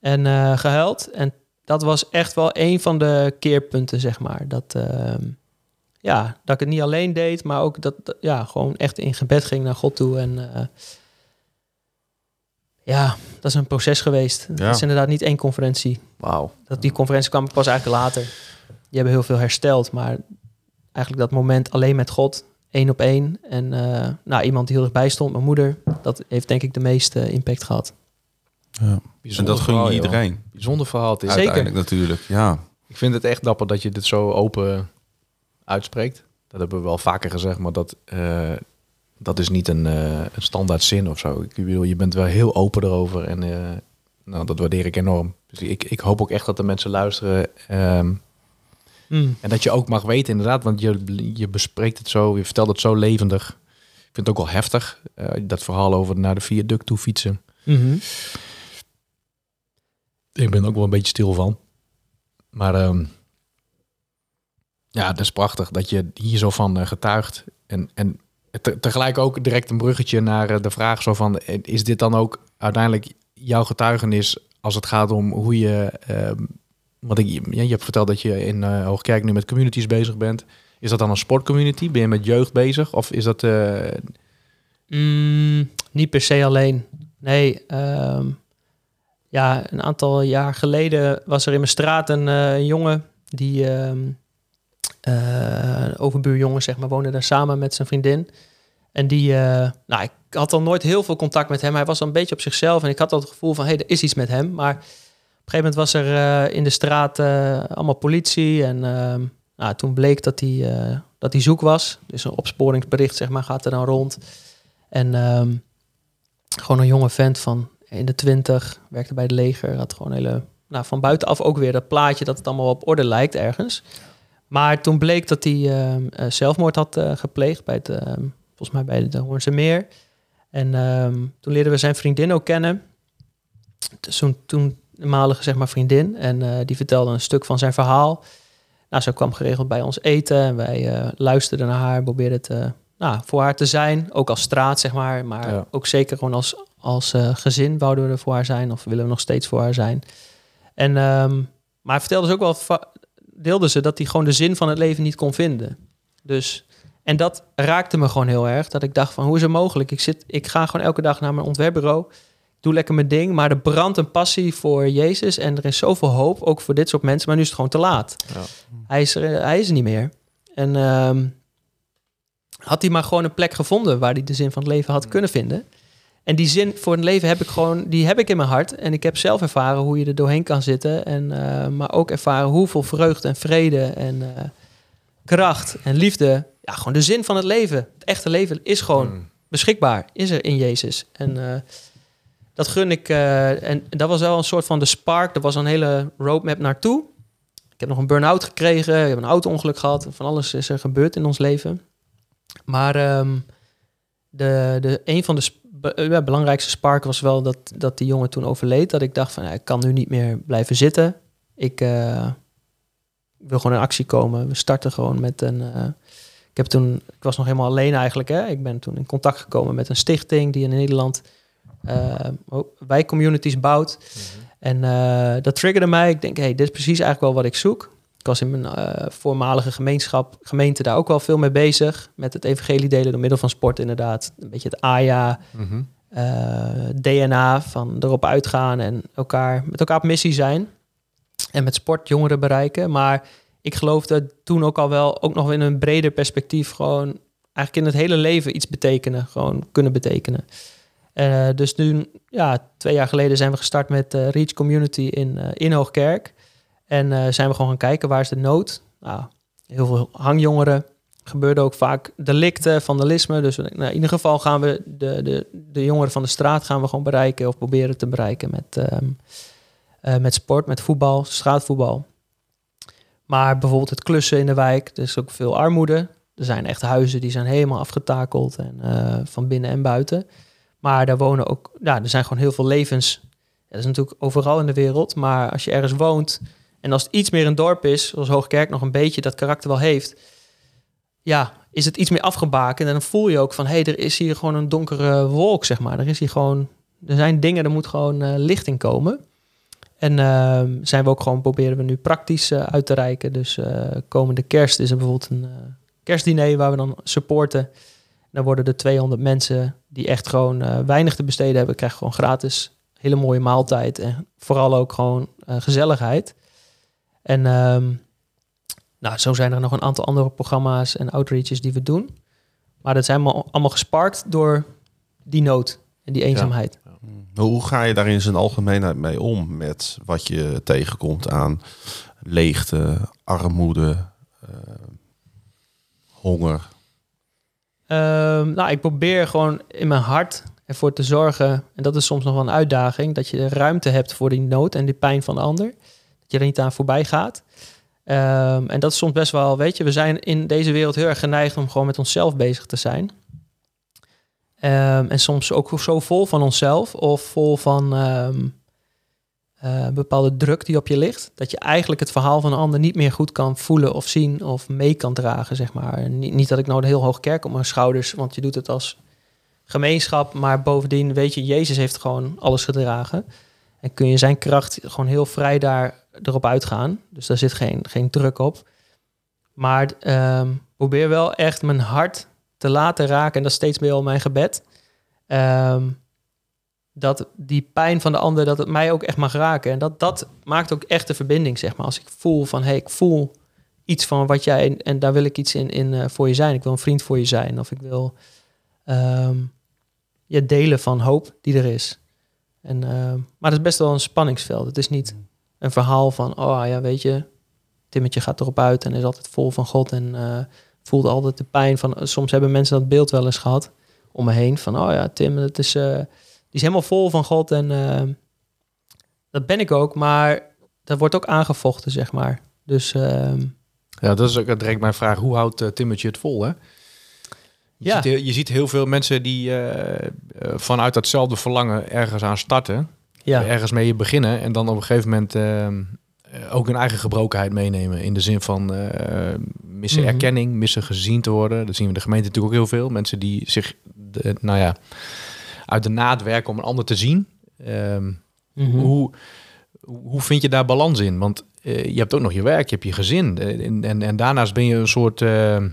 en eh, gehuild. En dat was echt wel een van de keerpunten, zeg maar. Dat, ehm, ja, dat ik het niet alleen deed, maar ook dat, dat- ja, gewoon echt in gebed ging naar God toe. En eh, ja, dat is een proces geweest. Het Ja. is inderdaad niet één conferentie. Wauw. Dat, die conferentie kwam pas eigenlijk later. Die hebben heel veel hersteld, maar eigenlijk dat moment alleen met God, één op één. En eh, nou, iemand die heel dichtbij stond, mijn moeder, dat heeft denk ik de meeste impact gehad. En dat gun je iedereen. Bijzonder verhaal het is. Zeker. Uiteindelijk natuurlijk, ja. Ik vind het echt dapper dat je dit zo open uitspreekt. Dat hebben we wel vaker gezegd, maar dat, eh, dat is niet een, eh, een standaard zin of zo. Ik bedoel, je bent wel heel open erover en eh, nou, dat waardeer ik enorm. Dus ik, ik hoop ook echt dat de mensen luisteren ehm, Hmm. en dat je ook mag weten inderdaad, want je, je bespreekt het zo, je vertelt het zo levendig. Ik vind het ook wel heftig, eh, dat verhaal over naar de viaduct toe fietsen. Mhm. Ik ben er ook wel een beetje stil van. Maar ehm, ja, het is prachtig dat je hier zo van eh, getuigt. En, en te- tegelijk ook direct een bruggetje naar eh, de vraag zo van... is dit dan ook uiteindelijk jouw getuigenis als het gaat om hoe je... want ik, ja, je hebt verteld dat je in eh Hoogkerk nu met communities bezig bent. Is dat dan een sportcommunity? Ben je met jeugd bezig? Of is dat... eh, Mm, niet per se alleen. Nee, ehm, ja, een aantal jaar geleden was er in mijn straat een eh, jongen die ehm eh, een overbuurjongen, zeg maar, woonde daar samen met zijn vriendin. En die, nou, ik had al nooit heel veel contact met hem. Hij was al een beetje op zichzelf en ik had al het gevoel van, hé, hey, er is iets met hem. Maar op een gegeven moment was er in de straat allemaal politie en ehm, nou, toen bleek dat hij, eh, dat hij zoek was. Dus een opsporingsbericht, zeg maar, gaat er dan rond. En ehm, gewoon een jonge vent van in de twintig, werkte bij het leger, had gewoon hele, nou, van buitenaf ook weer dat plaatje dat het allemaal op orde lijkt ergens. Maar toen bleek dat hij ehm, eh, zelfmoord had eh, gepleegd bij het, ehm, volgens mij bij de Hoornse Meer. En toen leerden we zijn vriendin ook kennen. Dus Zo'n toenmalige zeg maar vriendin. En eh, die vertelde een stuk van zijn verhaal. Nou, ze kwam geregeld bij ons eten en wij eh, luisterden naar haar, probeerden het eh, nou, voor haar te zijn. Ook als straat, zeg maar. Maar Ja. ook zeker gewoon als, als eh, gezin wouden we er voor haar zijn. Of willen we nog steeds voor haar zijn. En, ehm, maar vertelde ze ook wel, va- deelde ze dat hij gewoon de zin van het leven niet kon vinden. Dus, en dat raakte me gewoon heel erg. Dat ik dacht van, hoe is het mogelijk? Ik, zit, ik ga gewoon elke dag naar mijn ontwerpbureau. Doe lekker mijn ding. Maar er brandt een passie voor Jezus. En er is zoveel hoop, ook voor dit soort mensen. Maar nu is het gewoon te laat. Ja. Hij, is er, hij is er niet meer. En ehm, had hij maar gewoon een plek gevonden waar hij de zin van het leven had kunnen vinden. En die zin voor het leven heb ik gewoon, die heb ik in mijn hart. En ik heb zelf ervaren hoe je er doorheen kan zitten. En, eh, maar ook ervaren hoeveel vreugde en vrede en eh, kracht en liefde. Ja, gewoon de zin van het leven. Het echte leven is gewoon Mm. beschikbaar. Is er in Jezus. En eh, dat gun ik. eh, en dat was wel een soort van de spark. Er was een hele roadmap naartoe. Ik heb nog een burn-out gekregen. Ik heb een auto-ongeluk gehad. Van alles is er gebeurd in ons leven. Maar ehm, de, de, een van de eh, belangrijkste sparken was wel dat, dat die jongen toen overleed. Dat ik dacht van, ik kan nu niet meer blijven zitten. Ik eh, wil gewoon in actie komen. We starten gewoon met een... ik heb toen... Ik was nog helemaal alleen eigenlijk. Hè? Ik ben toen in contact gekomen met een stichting die in Nederland eh oh, wijkcommunities bouwt. En eh, dat triggerde mij. Ik denk, hey, dit is precies eigenlijk wel wat ik zoek. Ik was in mijn eh, voormalige gemeenschap, gemeente daar ook wel veel mee bezig. Met het evangelie delen door middel van sport inderdaad. Een beetje het AJA, Mhm. DNA van erop uitgaan en elkaar, met elkaar op missie zijn. En met sport jongeren bereiken. Maar ik geloofde toen ook al wel, ook nog in een breder perspectief, gewoon eigenlijk in het hele leven iets betekenen. Gewoon kunnen betekenen. Eh, dus nu, ja, twee jaar geleden zijn we gestart met eh, Reach Community in, in Hoogkerk. En zijn we gewoon gaan kijken waar is de nood. Nou, heel veel hangjongeren. Gebeurde ook vaak delicten, vandalisme. Dus nou, in ieder geval gaan we de, de, de jongeren van de straat gaan we gewoon bereiken of proberen te bereiken met, ehm, eh, met sport, met voetbal, straatvoetbal. Maar bijvoorbeeld het klussen in de wijk, er is ook veel armoede. Er zijn echt huizen die zijn helemaal afgetakeld en, van binnen en buiten. Maar daar wonen ook, ja, er zijn gewoon heel veel levens. Dat is natuurlijk overal in de wereld. Maar als je ergens woont en als het iets meer een dorp is, zoals Hoogkerk nog een beetje dat karakter wel heeft, ja, is het iets meer afgebakend. En dan voel je ook van, hé, hey, er is hier gewoon een donkere wolk, zeg maar. Er is hier gewoon, er zijn dingen, er moet gewoon eh, licht in komen. En ehm, zijn we ook gewoon, proberen we nu praktisch eh, uit te reiken. Dus eh, komende kerst is er bijvoorbeeld een kerstdiner waar we dan supporten. Dan worden er 200 mensen die echt gewoon eh, weinig te besteden hebben, krijgen gewoon gratis hele mooie maaltijd. En vooral ook gewoon eh, gezelligheid. En ehm, nou, zo zijn er nog een aantal andere programma's en outreaches die we doen. Maar dat zijn allemaal, allemaal gesparkt door die nood en die eenzaamheid. Hoe ga je daar in zijn algemeenheid mee om met wat je tegenkomt aan leegte, armoede, eh, honger? Ehm, nou, ik probeer gewoon in mijn hart ervoor te zorgen, en dat is soms nog wel een uitdaging, dat je ruimte hebt voor die nood en die pijn van de ander. Dat je er niet aan voorbij gaat. Ehm, en dat is soms best wel, weet je, we zijn in deze wereld heel erg geneigd om gewoon met onszelf bezig te zijn. Ehm, en soms ook zo vol van onszelf of vol van eh, bepaalde druk die op je ligt. Dat je eigenlijk het verhaal van een ander niet meer goed kan voelen of zien of mee kan dragen, zeg maar. Niet, niet dat ik nou een heel hoog kerk op mijn schouders, want je doet het als gemeenschap. Maar bovendien weet je, Jezus heeft gewoon alles gedragen. En kun je zijn kracht gewoon heel vrij daar erop uitgaan. Dus daar zit geen, geen druk op. Maar ehm, probeer wel echt mijn hart te laten raken. En dat is steeds meer al mijn gebed. Ehm, dat die pijn van de ander, dat het mij ook echt mag raken. En dat, dat maakt ook echt de verbinding, zeg maar. Als ik voel van, hé, hey, ik voel iets van wat jij... En, daar wil ik iets in, in eh, voor je zijn. Ik wil een vriend voor je zijn. Of ik wil ehm, je delen van hoop die er is. En, ehm, maar het is best wel een spanningsveld. Het is niet een verhaal van, oh ja, weet je... Timmetje gaat erop uit en is altijd vol van God en eh, voelt altijd de pijn van... Soms hebben mensen dat beeld wel eens gehad om me heen. Van, oh ja, Tim, dat is, eh, is helemaal vol van God. En eh, dat ben ik ook, maar dat wordt ook aangevochten, zeg maar. Dus ehm, Ja, dat is ook direct mijn vraag. Hoe houdt uh, Timmetje het vol, hè? Je, Ja. ziet, heel- je ziet heel veel mensen die eh, vanuit datzelfde verlangen ergens aan starten. ja, Ergens mee beginnen en dan op een gegeven moment eh, eh, ook hun eigen gebrokenheid meenemen. In de zin van missen Mhm. erkenning, missen gezien te worden. Dat zien we in de gemeente natuurlijk ook heel veel. Mensen die zich, de, nou ja, uit de naad werken om een ander te zien. Ehm, Mhm. hoe, hoe vind je daar balans in? Want eh, je hebt ook nog je werk, je hebt je gezin. eh, en, en, en daarnaast ben je een soort, eh,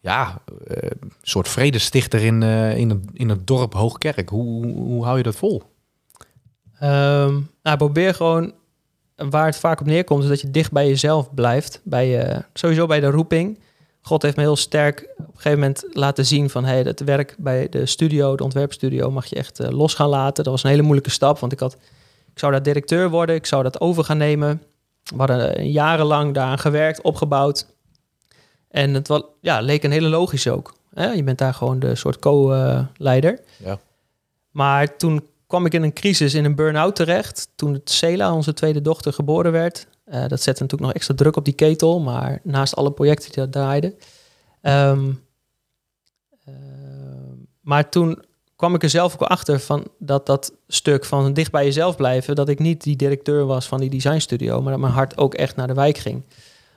ja, eh, soort vredestichter in, in, het, in het dorp Hoogkerk. Hoe, hoe, hoe hou je dat vol? Ehm, nou, probeer gewoon waar het vaak op neerkomt, is dat je dicht bij jezelf blijft. Bij je, sowieso bij de roeping. God heeft me heel sterk op een gegeven moment laten zien van hey, het werk bij de studio, de ontwerpstudio, mag je echt eh, los gaan laten. Dat was een hele moeilijke stap, want ik had, ik zou daar directeur worden, ik zou dat over gaan nemen. We hadden eh, jarenlang daaraan gewerkt, opgebouwd. En het was, ja, leek een hele logische ook. Hè? Je bent daar gewoon de soort co-leider. Ja. Maar toen kwam ik in een crisis, in een burn-out terecht. Toen Cela, onze tweede dochter, geboren werd. Uh, dat zette natuurlijk nog extra druk op die ketel. Maar naast alle projecten die dat draaiden. Um, uh, maar toen kwam ik er zelf ook achter van dat dat stuk van dicht bij jezelf blijven, dat ik niet die directeur was van die designstudio, maar dat mijn hart ook echt naar de wijk ging.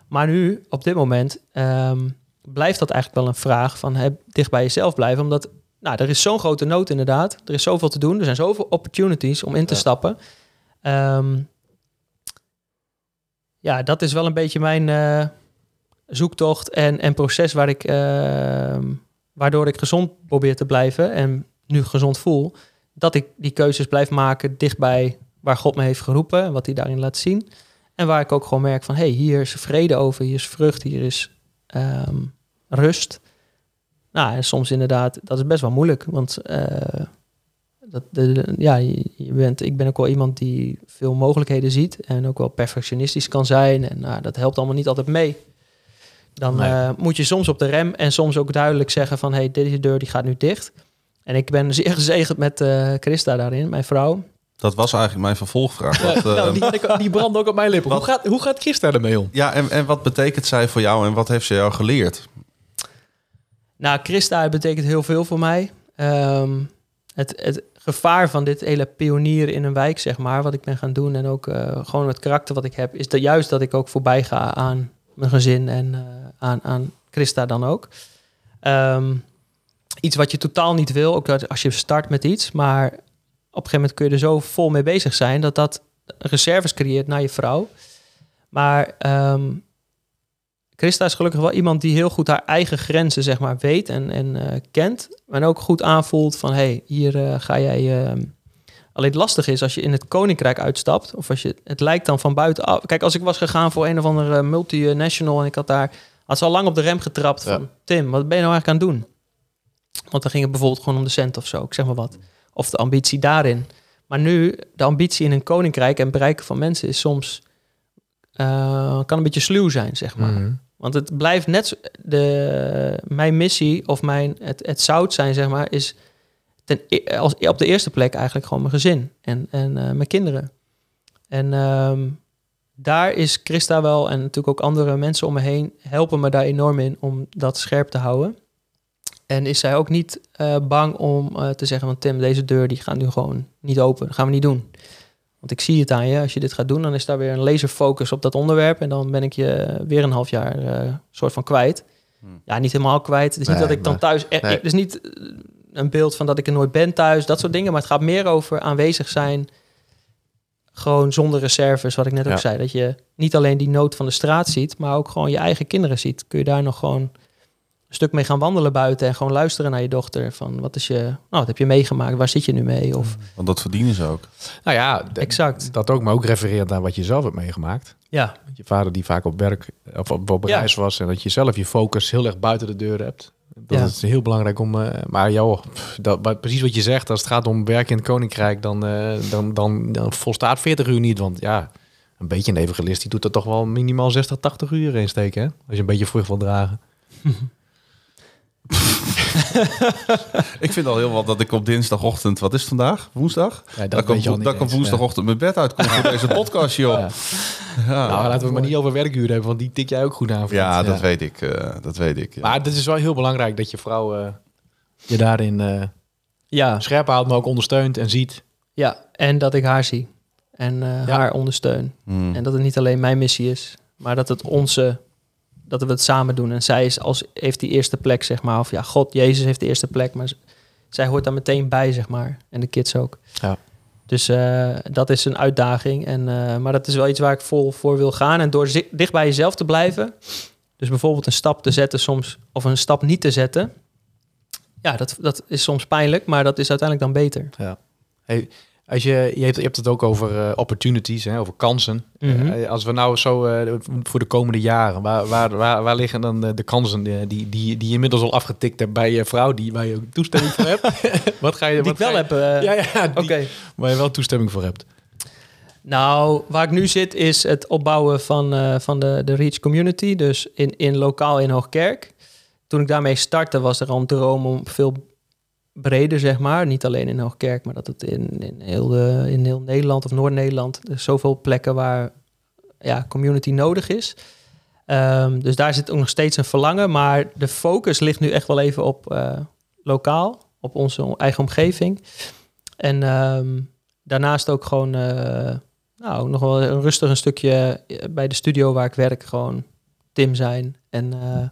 Maar nu, op dit moment, um, blijft dat eigenlijk wel een vraag van dicht bij jezelf blijven, omdat nou, er is zo'n grote nood inderdaad. Er is zoveel te doen. Er zijn zoveel opportunities om in te ja. stappen. Um, ja, dat is wel een beetje mijn uh, zoektocht en, en proces waar ik, uh, waardoor ik gezond probeer te blijven en nu gezond voel. Dat ik die keuzes blijf maken dichtbij waar God me heeft geroepen en wat hij daarin laat zien. En waar ik ook gewoon merk van, hé, hey, hier is vrede over, hier is vrucht, hier is um, rust. Nou, en soms inderdaad, dat is best wel moeilijk. Want uh, dat, de, de, ja, je, je, bent, ik ben ook wel iemand die veel mogelijkheden ziet en ook wel perfectionistisch kan zijn. En nou, dat helpt allemaal niet altijd mee. Dan nee. uh, moet je soms op de rem en soms ook duidelijk zeggen van... hé, hey, deze deur die gaat nu dicht. En ik ben [LAUGHS] zeer gezegend met uh, Christa daarin, mijn vrouw. Dat was eigenlijk mijn vervolgvraag. Wat, nou, die, die brandt ook op mijn lippen. Wat, hoe, gaat, hoe gaat Christa ermee om? Ja, en, en wat betekent zij voor jou en wat heeft ze jou geleerd? Nou, Christa betekent heel veel voor mij. Um, het, het gevaar van dit hele pionier in een wijk, zeg maar, wat ik ben gaan doen en ook uh, gewoon het karakter wat ik heb, is dat juist dat ik ook voorbij ga aan mijn gezin en uh, aan, aan Christa dan ook. Um, iets wat je totaal niet wil, ook als je start met iets, maar op een gegeven moment kun je er zo vol mee bezig zijn dat dat reserves creëert naar je vrouw. Maar um, Christa is gelukkig wel iemand die heel goed haar eigen grenzen zeg maar, weet en, en uh, kent. En ook goed aanvoelt van, hé, hey, hier uh, ga jij... Uh, alleen het lastig is als je in het koninkrijk uitstapt... of als je... Het lijkt dan van buitenaf... Kijk, als ik was gegaan voor een of andere multinational... en ik had daar... had ze al lang op de rem getrapt van... Ja. Tim, wat ben je nou eigenlijk aan het doen? Want dan ging het bijvoorbeeld gewoon om de cent of zo. Ik zeg maar wat. Of de ambitie daarin. Maar nu, de ambitie in een koninkrijk... en bereiken van mensen is soms... Kan een beetje sluw zijn, zeg maar. Mm. Want het blijft net de, mijn missie of mijn, het, het zout zijn, zeg maar, is ten, als, op de eerste plek eigenlijk gewoon mijn gezin en, en uh, mijn kinderen. En um, daar is Christa wel en natuurlijk ook andere mensen om me heen helpen me daar enorm in om dat scherp te houden. En is zij ook niet uh, bang om uh, te zeggen van Tim, deze deur die gaat nu gewoon niet open. Dat gaan we niet doen. Want ik zie het aan je, als je dit gaat doen, dan is daar weer een laserfocus op dat onderwerp. En dan ben ik je weer een half jaar uh, soort van kwijt. Hmm. Ja, niet helemaal kwijt. Het is nee, niet dat ik dan thuis... Nee. Het is niet een beeld van dat ik er nooit ben thuis, dat soort dingen. Maar het gaat meer over aanwezig zijn. Gewoon zonder reserves, wat ik net ja. ook zei. Dat je niet alleen die nood van de straat ziet, maar ook gewoon je eigen kinderen ziet. Kun je daar nog gewoon stuk mee gaan wandelen buiten en gewoon luisteren naar je dochter. Van wat is je, nou, wat heb je meegemaakt? Waar zit je nu mee? Of, Want dat verdienen ze ook. Nou ja, exact. Dat ook, maar ook refereert naar wat je zelf hebt meegemaakt. Ja. Je vader die vaak op werk of op, op reis ja. was en dat je zelf je focus heel erg buiten de deur hebt. Dat ja. is heel belangrijk om. Uh, maar joh, dat, precies wat je zegt, als het gaat om werk in het koninkrijk, dan, uh, dan, dan, dan volstaat 40 uur niet. Want ja, een beetje een evangelist die doet er toch wel minimaal 60, 80 uur in steken. Hè? Als je een beetje vrucht wil dragen. [LAUGHS] [LAUGHS] ik vind al heel wat dat ik op dinsdagochtend, wat is het vandaag? Woensdag? Ja, dat, dat, op, dat ik op woensdagochtend ja. mijn bed uitkom voor [LAUGHS] deze podcast, joh. Ja. Ja, nou, laten we maar niet over werkuren hebben, want die tik jij ook goed aan. Ja, dat weet ik. Uh, dat weet ik. Maar het is wel heel belangrijk dat je vrouw uh, je daarin uh, ja. scherp houdt, maar ook ondersteunt en ziet. Ja, en dat ik haar zie en haar ondersteun. Hmm. En dat het niet alleen mijn missie is, maar dat het onze dat we het samen doen. En zij is als, heeft die eerste plek, zeg maar. Of ja, God, Jezus heeft de eerste plek, maar zij hoort daar meteen bij, zeg maar. En de kids ook. Ja. Dus uh, dat is een uitdaging. En, uh, maar dat is wel iets waar ik vol voor wil gaan. En door dicht bij jezelf te blijven. Dus bijvoorbeeld een stap te zetten soms, of een stap niet te zetten. Ja, dat, dat is soms pijnlijk, maar dat is uiteindelijk dan beter. Ja. Hey, Als je, je, hebt, je hebt het ook over eh, opportunities, hè, over kansen. Mhm. Eh, als we nou zo eh, voor de komende jaren, waar, waar, waar, waar liggen dan de, kansen eh, die, die, die je inmiddels al afgetikt hebt bij je vrouw, die, waar je ook toestemming voor hebt? [LAUGHS] wat ga je Die wat ik wel heb. eh, Ja, ja, Oké. waar je wel toestemming voor hebt. Nou, waar ik nu zit is het opbouwen van, eh, van de, de Reach Community. Dus in, in lokaal in Hoogkerk. Toen ik daarmee startte was er al een droom om veel breder, zeg maar. Niet alleen in Hoogkerk, maar dat het in, in, heel, de, in heel Nederland of Noord-Nederland... er zoveel plekken waar ja, community nodig is. Ehm, dus daar zit ook nog steeds een verlangen. Maar de focus ligt nu echt wel even op eh, lokaal. Op onze eigen omgeving. En ehm, daarnaast ook gewoon... eh, nou, nog wel een rustig een stukje eh, bij de studio waar ik werk. Gewoon Tim zijn en eh,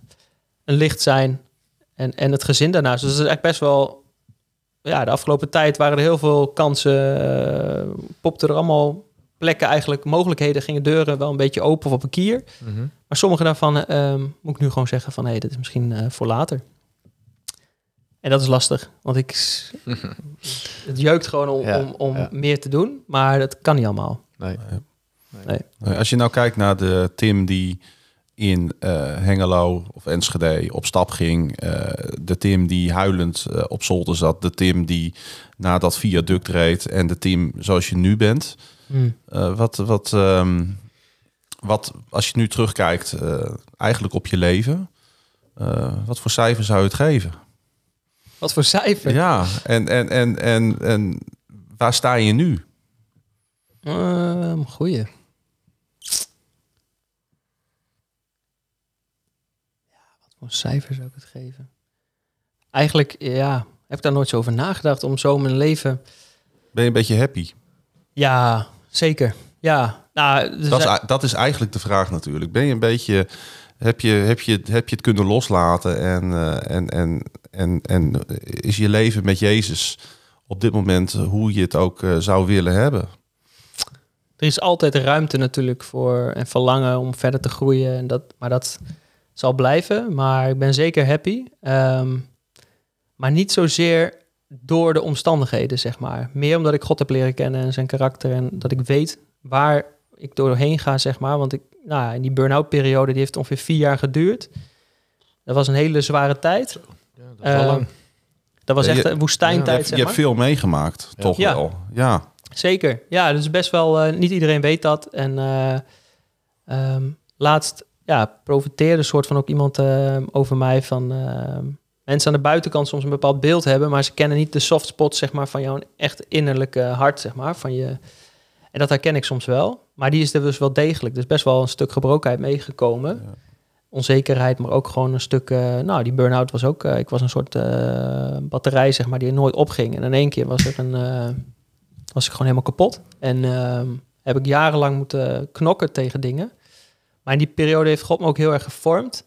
een licht zijn. En, en het gezin daarnaast. Dus dat is eigenlijk best wel... Ja, de afgelopen tijd waren er heel veel kansen. eh popten er allemaal plekken eigenlijk, mogelijkheden, gingen deuren wel een beetje open of op een kier. Maar sommige daarvan ehm, moet ik nu gewoon zeggen van... hé, hey, dit is misschien eh, voor later. En dat is lastig, want ik... [LAUGHS] het jeukt gewoon om, Ja, om, om ja. meer te doen, maar dat kan niet allemaal. Nee. Eh, Als je nou kijkt naar de Tim die in eh, Hengelo of Enschede op stap ging. eh, de Tim die huilend eh, op zolder zat. De Tim die naar dat viaduct reed. En de Tim zoals je nu bent. Eh, wat, wat, ehm, wat, als je nu terugkijkt eigenlijk op je leven. wat voor cijfer zou je het geven? Wat voor cijfer? Ja, en, en, en, en, en waar sta je nu? Ehm, goeie. Ja, wat voor cijfer zou ik het geven? Eigenlijk, ja, heb ik daar nooit zo over nagedacht om zo mijn leven... Ben je een beetje happy? Ja, zeker. Ja, nou, Dat is, zijn- ei- dat is eigenlijk de vraag natuurlijk. Ben je een beetje, heb je, heb je, heb je het kunnen loslaten en, eh, en, en, en, en is je leven met Jezus op dit moment hoe je het ook eh, zou willen hebben? er is altijd ruimte natuurlijk voor en verlangen om verder te groeien. En dat, maar dat zal blijven. Maar ik ben zeker happy. Ehm, maar niet zozeer door de omstandigheden, zeg maar. Meer omdat ik God heb leren kennen en zijn karakter. En dat ik weet waar ik doorheen ga, zeg maar. Want ik, nou, ja, in die burn-out periode, die heeft ongeveer vier jaar geduurd. Dat was een hele zware tijd. Ja, dat is wel Eh, lang. Dat was Ja, echt je- een je woestijntijd, hebt, zeg je maar. hebt veel meegemaakt, toch Ja. wel? Ja. Zeker. Ja, dus best wel. eh, niet iedereen weet dat. En eh, ehm, laatst ja, profiteerde soort van ook iemand eh, over mij van. ehm, mensen aan de buitenkant soms een bepaald beeld hebben, maar ze kennen niet de soft spots zeg maar, van jouw echt innerlijke hart. Zeg maar, van je, en dat herken ik soms wel. Maar die is er dus wel degelijk. Dus best wel een stuk gebrokenheid meegekomen. Ja. Onzekerheid, maar ook gewoon een stuk. eh, nou, die burn-out was ook. eh, ik was een soort eh, batterij, zeg maar, die er nooit opging. En in één keer was er een. was ik gewoon helemaal kapot. En ehm, heb ik jarenlang moeten knokken tegen dingen. Maar in die periode heeft God me ook heel erg gevormd.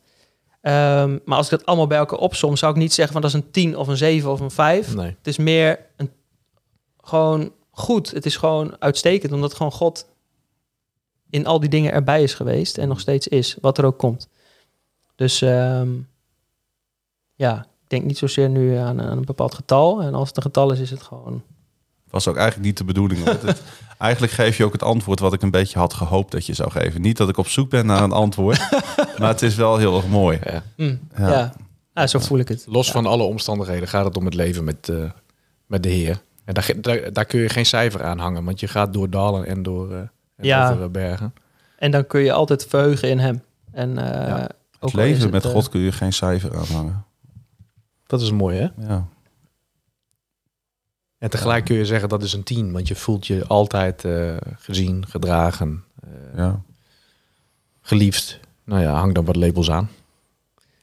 Ehm, maar als ik dat allemaal bij elkaar opsom, zou ik niet zeggen van dat is een 10 of een 7 of een 5. Nee. Het is meer een, gewoon goed. Het is gewoon uitstekend, omdat gewoon God in al die dingen erbij is geweest en nog steeds is, wat er ook komt. Dus ehm, ja, ik denk niet zozeer nu aan, aan een bepaald getal. En als het een getal is, is het gewoon Was ook eigenlijk niet de bedoeling. want het- [LAUGHS] eigenlijk geef je ook het antwoord wat ik een beetje had gehoopt dat je zou geven. Niet dat ik op zoek ben naar een antwoord, [LAUGHS] maar het is wel heel erg mooi. Ja. Mm, Ja. ja. Ja. zo voel ik het. Los Ja. van alle omstandigheden gaat het om het leven met, eh, met de Heer. En daar, daar, daar kun je geen cijfer aan hangen, want je gaat door dalen en door eh, en Ja. over eh, bergen. En dan kun je altijd verheugen in hem. En eh, Ja. ook Het is leven met God kun je geen cijfer aanhangen. Dat is mooi, hè? Ja. En tegelijk kun je zeggen dat is een tien, want je voelt je altijd eh, gezien, gedragen, eh, Ja. geliefd. Nou ja, hang dan wat labels aan.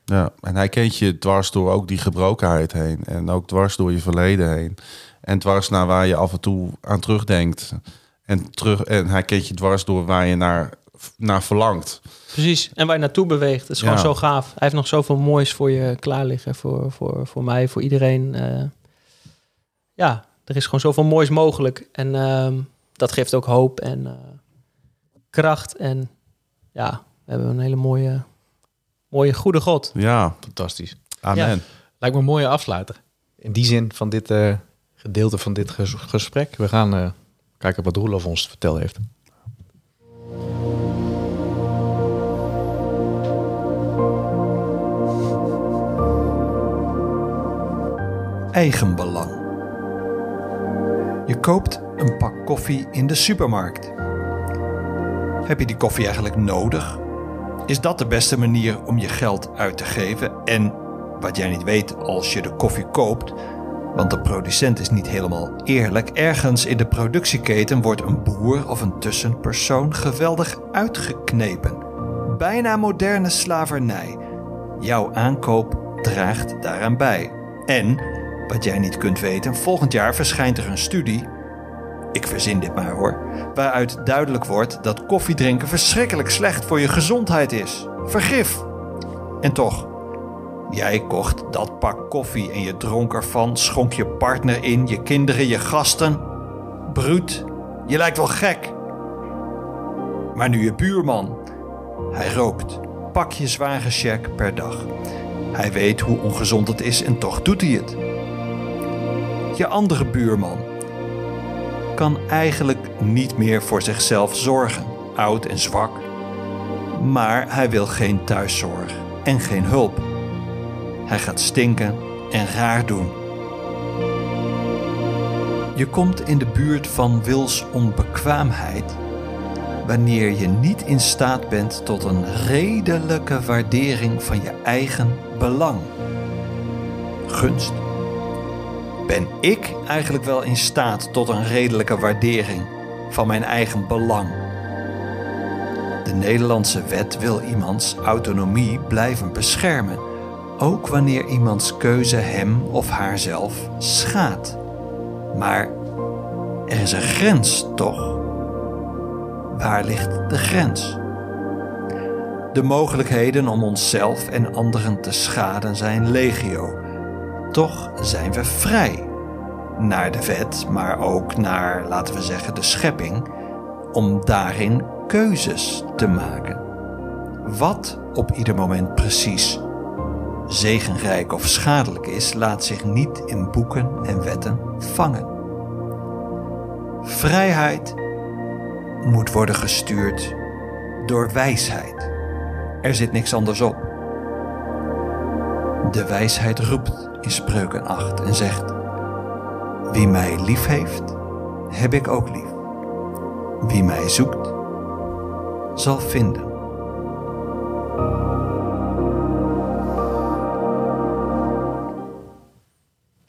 ja, en hij kent je dwars door ook die gebrokenheid heen. En ook dwars door je verleden heen. En dwars naar waar je af en toe aan terugdenkt. En, terug, en hij kent je dwars door waar je naar, naar verlangt. Precies. En waar je naartoe beweegt. Het is gewoon Ja. zo gaaf. Hij heeft nog zoveel moois voor je klaar liggen. Voor, voor, voor mij, voor iedereen. Eh, ja, er is gewoon zoveel moois mogelijk. En ehm, dat geeft ook hoop en eh, kracht. En ja, we hebben een hele mooie, mooie goede God. Ja, Fantastisch. amen. Ja. Lijkt me een mooie afsluiter. In die zin van dit eh, gedeelte van dit ges- gesprek. We gaan eh, kijken wat Roelof ons te vertellen heeft. Eigenbelang. Je koopt een pak koffie in de supermarkt. Heb je die koffie eigenlijk nodig? Is dat de beste manier om je geld uit te geven? En wat jij niet weet als je de koffie koopt, want de producent is niet helemaal eerlijk, ergens in de productieketen wordt een boer of een tussenpersoon geweldig uitgeknepen. Bijna moderne slavernij. Jouw aankoop draagt daaraan bij. En, wat jij niet kunt weten, volgend jaar verschijnt er een studie ik verzin dit maar hoor, waaruit duidelijk wordt dat koffiedrinken verschrikkelijk slecht voor je gezondheid is. Vergif. En toch, jij kocht dat pak koffie en je dronk ervan, schonk je partner in, je kinderen, je gasten. Bruut, je lijkt wel gek. Maar nu je buurman. Hij rookt, pak je zware cheque per dag. Hij weet hoe ongezond het is en toch doet hij het. Je andere buurman kan eigenlijk niet meer voor zichzelf zorgen, oud en zwak. Maar hij wil geen thuiszorg en geen hulp. Hij gaat stinken en raar doen. Je komt in de buurt van wils onbekwaamheid wanneer je niet in staat bent tot een redelijke waardering van je eigen belang. Gunst ben ik eigenlijk wel in staat tot een redelijke waardering van mijn eigen belang? De Nederlandse wet wil iemands autonomie blijven beschermen, ook wanneer iemands keuze hem of haarzelf schaadt. Maar er is een grens, toch? Waar ligt de grens? De mogelijkheden om onszelf en anderen te schaden zijn legio. Toch zijn we vrij. Naar de wet, maar ook naar, laten we zeggen, de schepping, om daarin keuzes te maken. Wat op ieder moment precies zegenrijk of schadelijk is, laat zich niet in boeken en wetten vangen. Vrijheid moet worden gestuurd door wijsheid. Er zit niks anders op. De wijsheid roept in Spreuken 8 en zegt: Wie mij lief heeft, heb ik ook lief. Wie mij zoekt, zal vinden.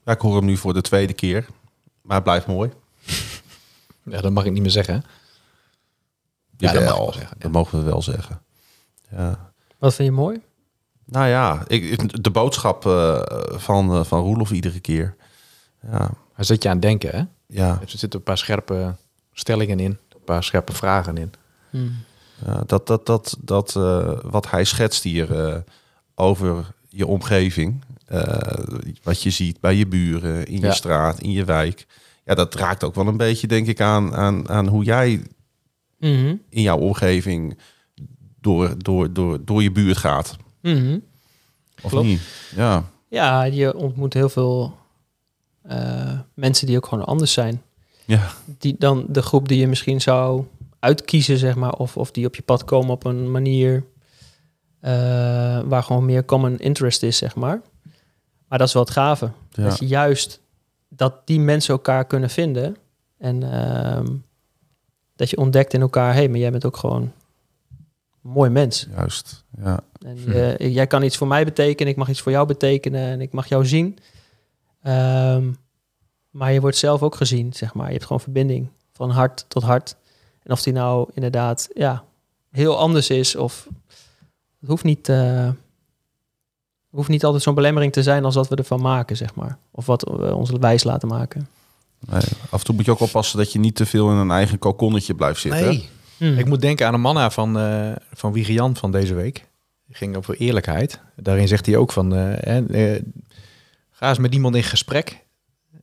Ja, ik hoor hem nu voor de tweede keer. Maar het blijft mooi. [LAUGHS] Ja, dat mag ik niet meer zeggen. Ja, dat mag wel zeggen, ja. dat mogen we wel zeggen. Ja. Wat vind je mooi? Nou ja, ik, de boodschap eh, van, uh, van Roelof iedere keer. Ja, Hij zet je aan het denken, hè? ja, Er zitten een paar scherpe stellingen in. Een paar scherpe vragen in. ja, dat, dat, dat, dat eh, wat hij schetst hier eh, over je omgeving. eh, wat je ziet bij je buren, in je Ja. straat, in je wijk. Ja, dat raakt ook wel een beetje, denk ik, aan, aan, aan hoe jij Mhm. in jouw omgeving door, door, door, door je buurt gaat. Mhm. Of Klopt. niet? Ja, Ja, je ontmoet heel veel eh, mensen die ook gewoon anders zijn. ja, Die dan de groep die je misschien zou uitkiezen, zeg maar, of, of die op je pad komen op een manier eh, waar gewoon meer common interest is, zeg maar. Maar dat is wel het gave. ja. Dat je juist dat die mensen elkaar kunnen vinden en ehm, dat je ontdekt in elkaar, hé, hey, maar jij bent ook gewoon een mooi mens. juist. Ja, En eh, jij kan iets voor mij betekenen, ik mag iets voor jou betekenen en ik mag jou zien. Ehm, maar je wordt zelf ook gezien, zeg maar. Je hebt gewoon verbinding van hart tot hart. En of die nou inderdaad ja, heel anders is of het hoeft niet, eh, hoeft niet altijd zo'n belemmering te zijn als dat we ervan maken, zeg maar. Of wat we ons wijs laten maken. nee. Af en toe moet je ook oppassen dat je niet te veel in een eigen kokonnetje blijft zitten. Nee. Hmm. Ik moet denken aan een manna van, eh van van deze week. Die ging over eerlijkheid. Daarin zegt hij ook van... eh, eh, ga eens met iemand in gesprek.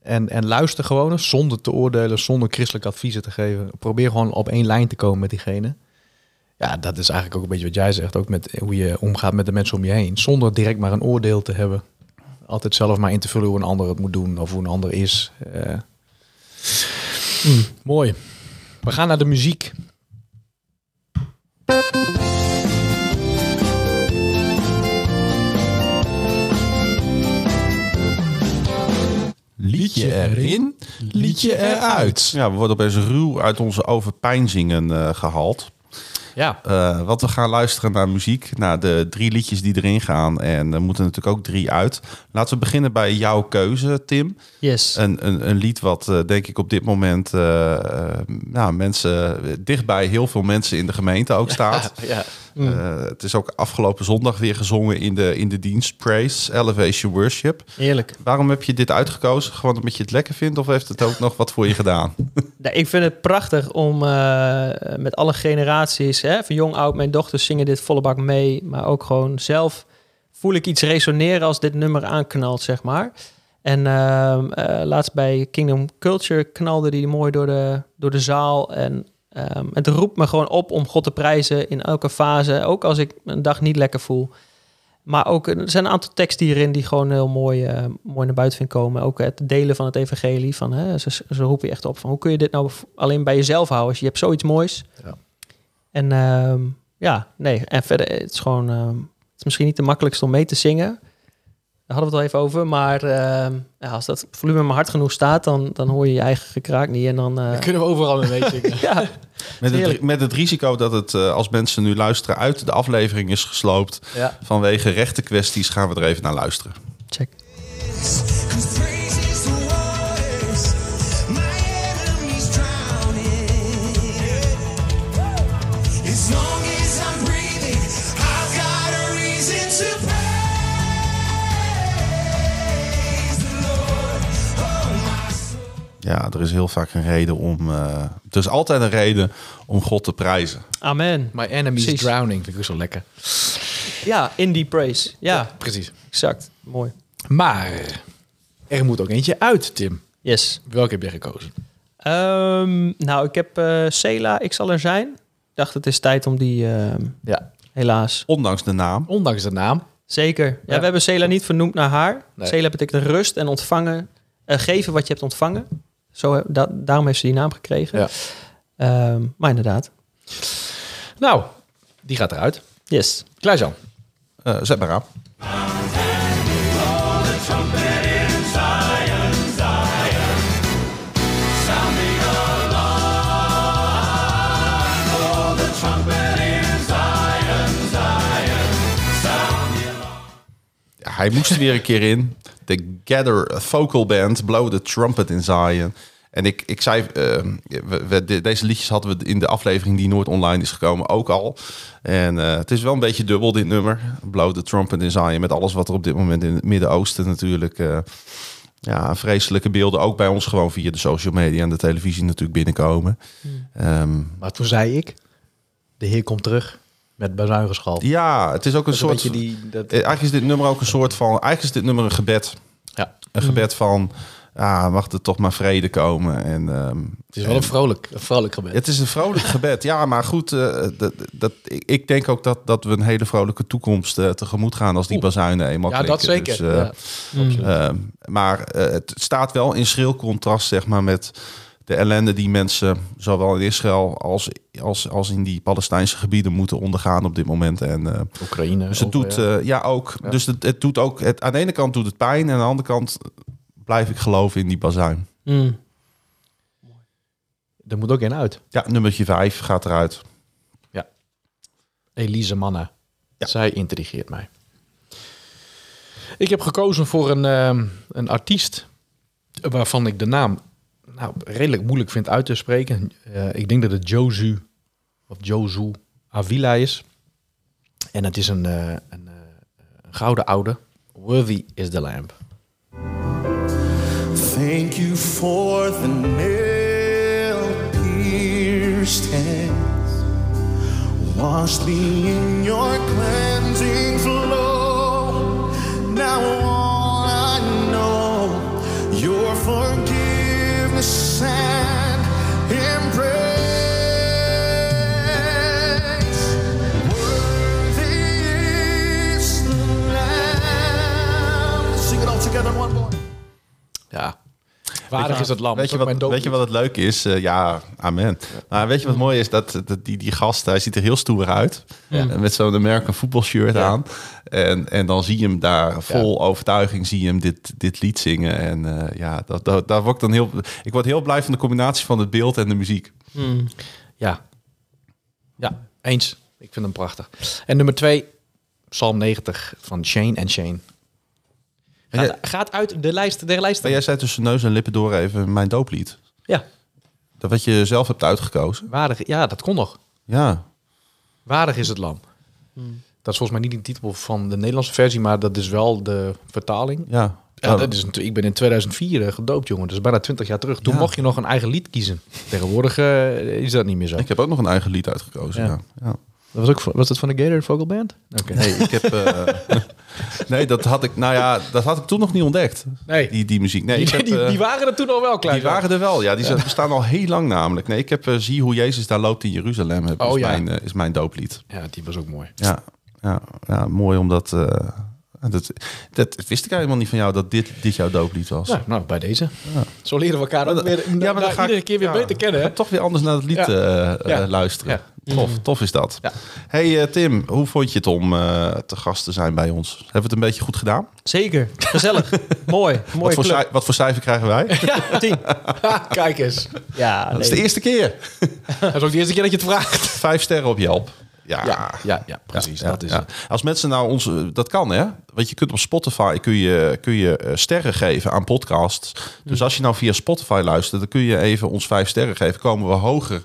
En, en luister gewoon eens, zonder te oordelen, zonder christelijk adviezen te geven. Probeer gewoon op één lijn te komen met diegene. Ja, dat is eigenlijk ook een beetje wat jij zegt. Ook met hoe je omgaat met de mensen om je heen. Zonder direct maar een oordeel te hebben. altijd zelf maar in te vullen hoe een ander het moet doen of hoe een ander is. Hmm, mooi. We gaan naar de muziek. Liedje erin, liedje eruit. Ja, we worden opeens ruw uit onze overpeinzingen eh gehaald. Ja, Eh, want we gaan luisteren naar muziek, naar de drie liedjes die erin gaan. En er moeten natuurlijk ook drie uit. Laten we beginnen bij jouw keuze, Tim. Yes. Een, een, een lied wat eh, denk ik op dit moment eh, nou, mensen, dichtbij heel veel mensen in de gemeente ook staat. [LAUGHS] ja. Het is ook afgelopen zondag weer gezongen in de, in de dienst Praise, Elevation Worship. Heerlijk. Waarom heb je dit uitgekozen? Gewoon omdat je het lekker vindt of heeft het ook nog wat voor je gedaan? Ja, [LAUGHS] ik vind het prachtig om met alle generaties, van jong, oud, mijn dochters zingen dit volle bak mee, maar ook gewoon zelf voel ik iets resoneren als dit nummer aanknalt, zeg maar. En ehm, eh, laatst bij Kingdom Culture knalde die mooi door de, door de zaal. En ehm, het roept me gewoon op om God te prijzen in elke fase, ook als ik een dag niet lekker voel. Maar ook, er zijn een aantal teksten hierin die gewoon heel mooi, eh, mooi naar buiten vind komen. Ook het delen van het evangelie. Van, hè, ze, ze roepen je echt op van hoe kun je dit nou alleen bij jezelf houden? Als je hebt zoiets moois. Ja. En ehm, ja, nee. En verder, het is gewoon, ehm, het is misschien niet de makkelijkste om mee te zingen. Daar hadden we het al even over. Maar ehm, ja, als dat volume maar hard genoeg staat, dan, dan hoor je je eigen gekraak niet. En dan, eh, Dan kunnen we overal mee meezingen. [LAUGHS] ja, Met het, met het risico dat het, eh, als mensen nu luisteren, uit de aflevering is gesloopt. Ja. Vanwege rechte kwesties gaan we er even naar luisteren. check. Ja, er is heel vaak een reden om. eh, er is altijd een reden om God te prijzen. Amen. My enemy's Precies. drowning. Vind ik zo lekker. Ja, indie praise. Ja, Precies. exact. Mooi. Maar er moet ook eentje uit, Tim. Yes. Welke heb je gekozen? Ehm, nou, ik heb eh Cela, ik zal er zijn. Ik dacht, het is tijd om die, ehm, Ja. helaas. Ondanks de naam. Ondanks de naam. Zeker. Ja, Ja. we hebben Cela niet vernoemd naar haar. Nee. Cela betekent rust en ontvangen. eh, geven wat je hebt ontvangen. Zo, da- daarom heeft ze die naam gekregen. Ja. Ehm, maar inderdaad. Nou, die gaat eruit. Yes. Klaas-Jan. Eh, zet maar aan. Hij moest er weer een keer in. De Gather Vocal Band, Blow the Trumpet in Zion. En ik, ik zei, eh, we, we- de- deze liedjes hadden we in de aflevering die nooit online is gekomen ook al. En eh, het is wel een beetje dubbel dit nummer. Blow the Trumpet in Zion. Met alles wat er op dit moment in het Midden-Oosten natuurlijk... eh, ja, vreselijke beelden ook bij ons gewoon via de social media en de televisie natuurlijk binnenkomen. Ehm, Maar toen zei ik, de heer komt terug met bazuingeschal. ja, het is ook een Dat is een soort... die... Dat, Eh, Eigenlijk is dit nummer ook een soort van... Eigenlijk is dit nummer een gebed. ja, Een gebed van... Ja, mag er toch maar vrede komen. En, ehm, het is wel een vrolijk, een vrolijk gebed. het is een vrolijk [LAUGHS] gebed. Ja, maar goed. eh, dat, dat, ik- denk ook dat, dat we een hele vrolijke toekomst eh, tegemoet gaan... als die Oeh. bazuinen eenmaal ja, dat zeker. Dus, eh, ja. Ehm, maar het staat wel in schril contrast, zeg maar, met de ellende die mensen, zowel in Israël als, als, als in die Palestijnse gebieden, moeten ondergaan op dit moment. En eh, Oekraïne. dus het doet, ja. eh, ja, ook. Ja. Dus het, het doet ook. Het, aan de ene kant doet het pijn, en aan de andere kant blijf ik geloven in die bazuin. Mm. er moet ook in uit. Ja, nummertje 5 gaat eruit. Elise Manna. Ja. Zij intrigeert mij. Ik heb gekozen voor een, ehm, een artiest waarvan ik de naam nou, redelijk moeilijk vind uit te spreken. Eh, ik denk dat het Jozu of Jozu Avila is. En het is een, eh, een, eh, een gouden oude. Worthy is the Lamb. Thank you for the nail pierced hands. Wash me in your cleansing flow. Now all I know, And embrace. Worthy is the Lamb. Sing it all together one more. Yeah. Waardig is het lam. Weet je, wat, weet je wat het leuke is? Eh, ja, amen. Maar weet je wat mooi is? Dat, dat die, die gast, hij ziet er heel stoer uit. Ja. En Met zo'n American voetbalshirt aan. En, en dan zie je hem daar vol overtuiging zie je hem dit, dit lied zingen. En eh, ja, dat, dat, daar word ik dan heel... Ik word heel blij van de combinatie van het beeld en de muziek. Hmm. Ja. Ja, eens. Ik vind hem prachtig. En nummer twee, Psalm 90 van Shane en Shane. Gaat, jij- gaat uit de lijst der lijst. Maar jij zei tussen neus en lippen door even mijn dooplied. Ja, Dat wat je zelf hebt uitgekozen. waardig. Ja, dat kon nog. Ja, Waardig is het lam. Dat is volgens mij niet de titel van de Nederlandse versie, maar dat is wel de vertaling. ja. Ja, dat is, een- ik ben in 2004 eh, gedoopt, jongen. Dus bijna 20 jaar terug. Toen Ja. mocht je nog een eigen lied kiezen. Tegenwoordig eh, is dat niet meer zo. Ik heb ook nog een eigen lied uitgekozen. Ja. Ja. Ja. Dat was, ook, van- was dat van de Gator Vocal Band? Oké. Nee, ik heb. eh, [LAUGHS] nee, dat had ik. Nou ja, dat had ik toen nog niet ontdekt. Nee. Die, die muziek. Nee, Die, ik heb, die, eh, die waren er toen al wel klaar. die waren er wel. Ja, die zijn- bestaan al heel lang namelijk. Nee, ik heb eh, zie hoe Jezus daar loopt in Jeruzalem. Heb, Oh, is, ja. mijn, is mijn dooplied. Ja, die was ook mooi. Ja, ja, ja mooi omdat. eh, dat, dat wist ik helemaal niet van jou dat dit, dit jouw dooplied was. Nou, nou, bij deze. Zo leren we elkaar ook weer, ja, maar dan ga ik- iedere keer weer ja, beter kennen. Hè? Toch weer anders naar het lied Ja. eh, eh, Ja. luisteren. Ja. Tof, tof is dat. Ja. Hey eh, Tim, hoe vond je het om eh, te gast te zijn bij ons? Hebben we het een beetje goed gedaan? Zeker. Gezellig. [LAUGHS] Mooi. Wat voor, wat voor cijfer krijgen wij? [LAUGHS] Tien. Ha, Kijk eens. Ja, Dat is de eerste keer. [LAUGHS] Dat is ook de eerste keer dat je het vraagt. Vijf sterren op Yelp. Ja, Ja, ja, ja precies. Ja, dat is ja. het. Als mensen nou ons, dat kan hè, want je kunt op Spotify kun je, kun je eh, sterren geven aan podcasts. Dus als je nou via Spotify luistert, dan kun je even ons vijf sterren geven. Komen we hoger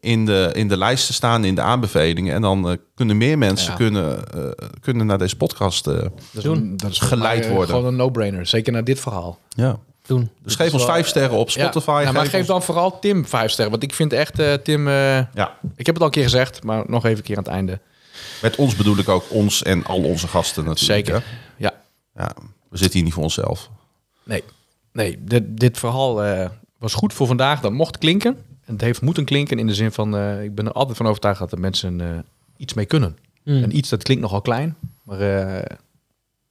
in de, in de lijsten staan, in de aanbevelingen. En dan eh, kunnen meer mensen Ja. kunnen, eh, kunnen naar deze podcast. eh, Dat is, een- dat is Geleid mij, worden. Gewoon een no-brainer. Zeker naar dit verhaal. ja. Doen. Dus geef ons vijf sterren op. Spotify. Ja, maar geef geef ons- dan vooral Tim vijf sterren. Want ik vind echt, eh, Tim... eh, Ja, ik heb het al een keer gezegd, maar nog even een keer aan het einde. met ons bedoel ik ook ons en al onze gasten natuurlijk. Zeker. Ja. Ja, we zitten hier niet voor onszelf. Nee. Nee, dit, dit verhaal eh, was goed voor vandaag. Dat mocht klinken. En het heeft moeten klinken in de zin van... eh, ik ben er altijd van overtuigd dat er mensen eh, iets mee kunnen. Mm. En iets, dat klinkt nogal klein. Maar eh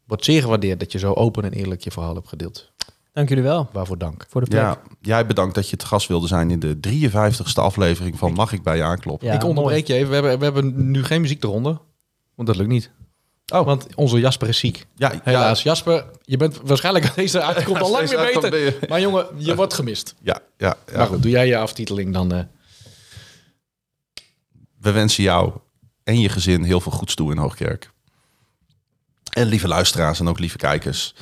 wordt zeer gewaardeerd dat je zo open en eerlijk je verhaal hebt gedeeld. Dank jullie wel Waarvoor dank. voor de plek. Ja, jij bedankt dat je te gast wilde zijn in de 53ste aflevering van Mag ik bij je aankloppen? Ja, ik onderbreek je even. We hebben, we hebben nu geen muziek eronder. Want dat lukt niet. Oh. Want onze Jasper is ziek. Ja, Helaas. Jasper, je bent waarschijnlijk deze uitkomt al lang weer uitkomt beter. je- Maar jongen, je wordt gemist. Ja, ja, ja. Maar goed, doe jij je aftiteling dan. eh. We wensen jou en je gezin heel veel goeds toe in Hoogkerk. En lieve luisteraars en ook lieve kijkers.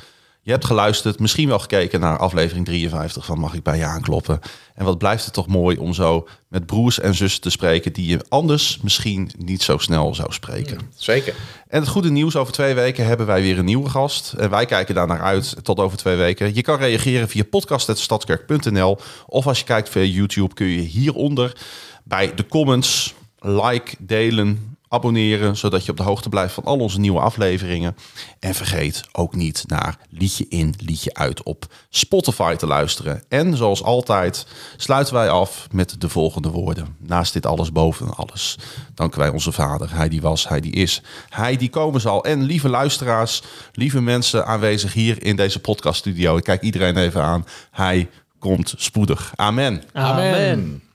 Je hebt geluisterd, misschien wel gekeken naar aflevering 53 van Mag ik bij je aankloppen. En wat blijft het toch mooi om zo met broers en zussen te spreken die je anders misschien niet zo snel zou spreken. Zeker. En het goede nieuws, over twee weken hebben wij weer een nieuwe gast. En wij kijken daar naar uit tot over twee weken. Je kan reageren via podcast.stadskerk.nl. Of als je kijkt via YouTube kun je hieronder bij de comments like, delen, abonneren. Zodat je op de hoogte blijft van al onze nieuwe afleveringen. En vergeet ook niet naar liedje in, liedje uit op Spotify te luisteren. En zoals altijd sluiten wij af met de volgende woorden. Naast dit alles boven alles. Danken wij onze vader. Hij die was, hij die is, hij die komen zal. En lieve luisteraars, lieve mensen aanwezig hier in deze podcaststudio. Ik kijk iedereen even aan. Hij komt spoedig. Amen. Amen. Amen.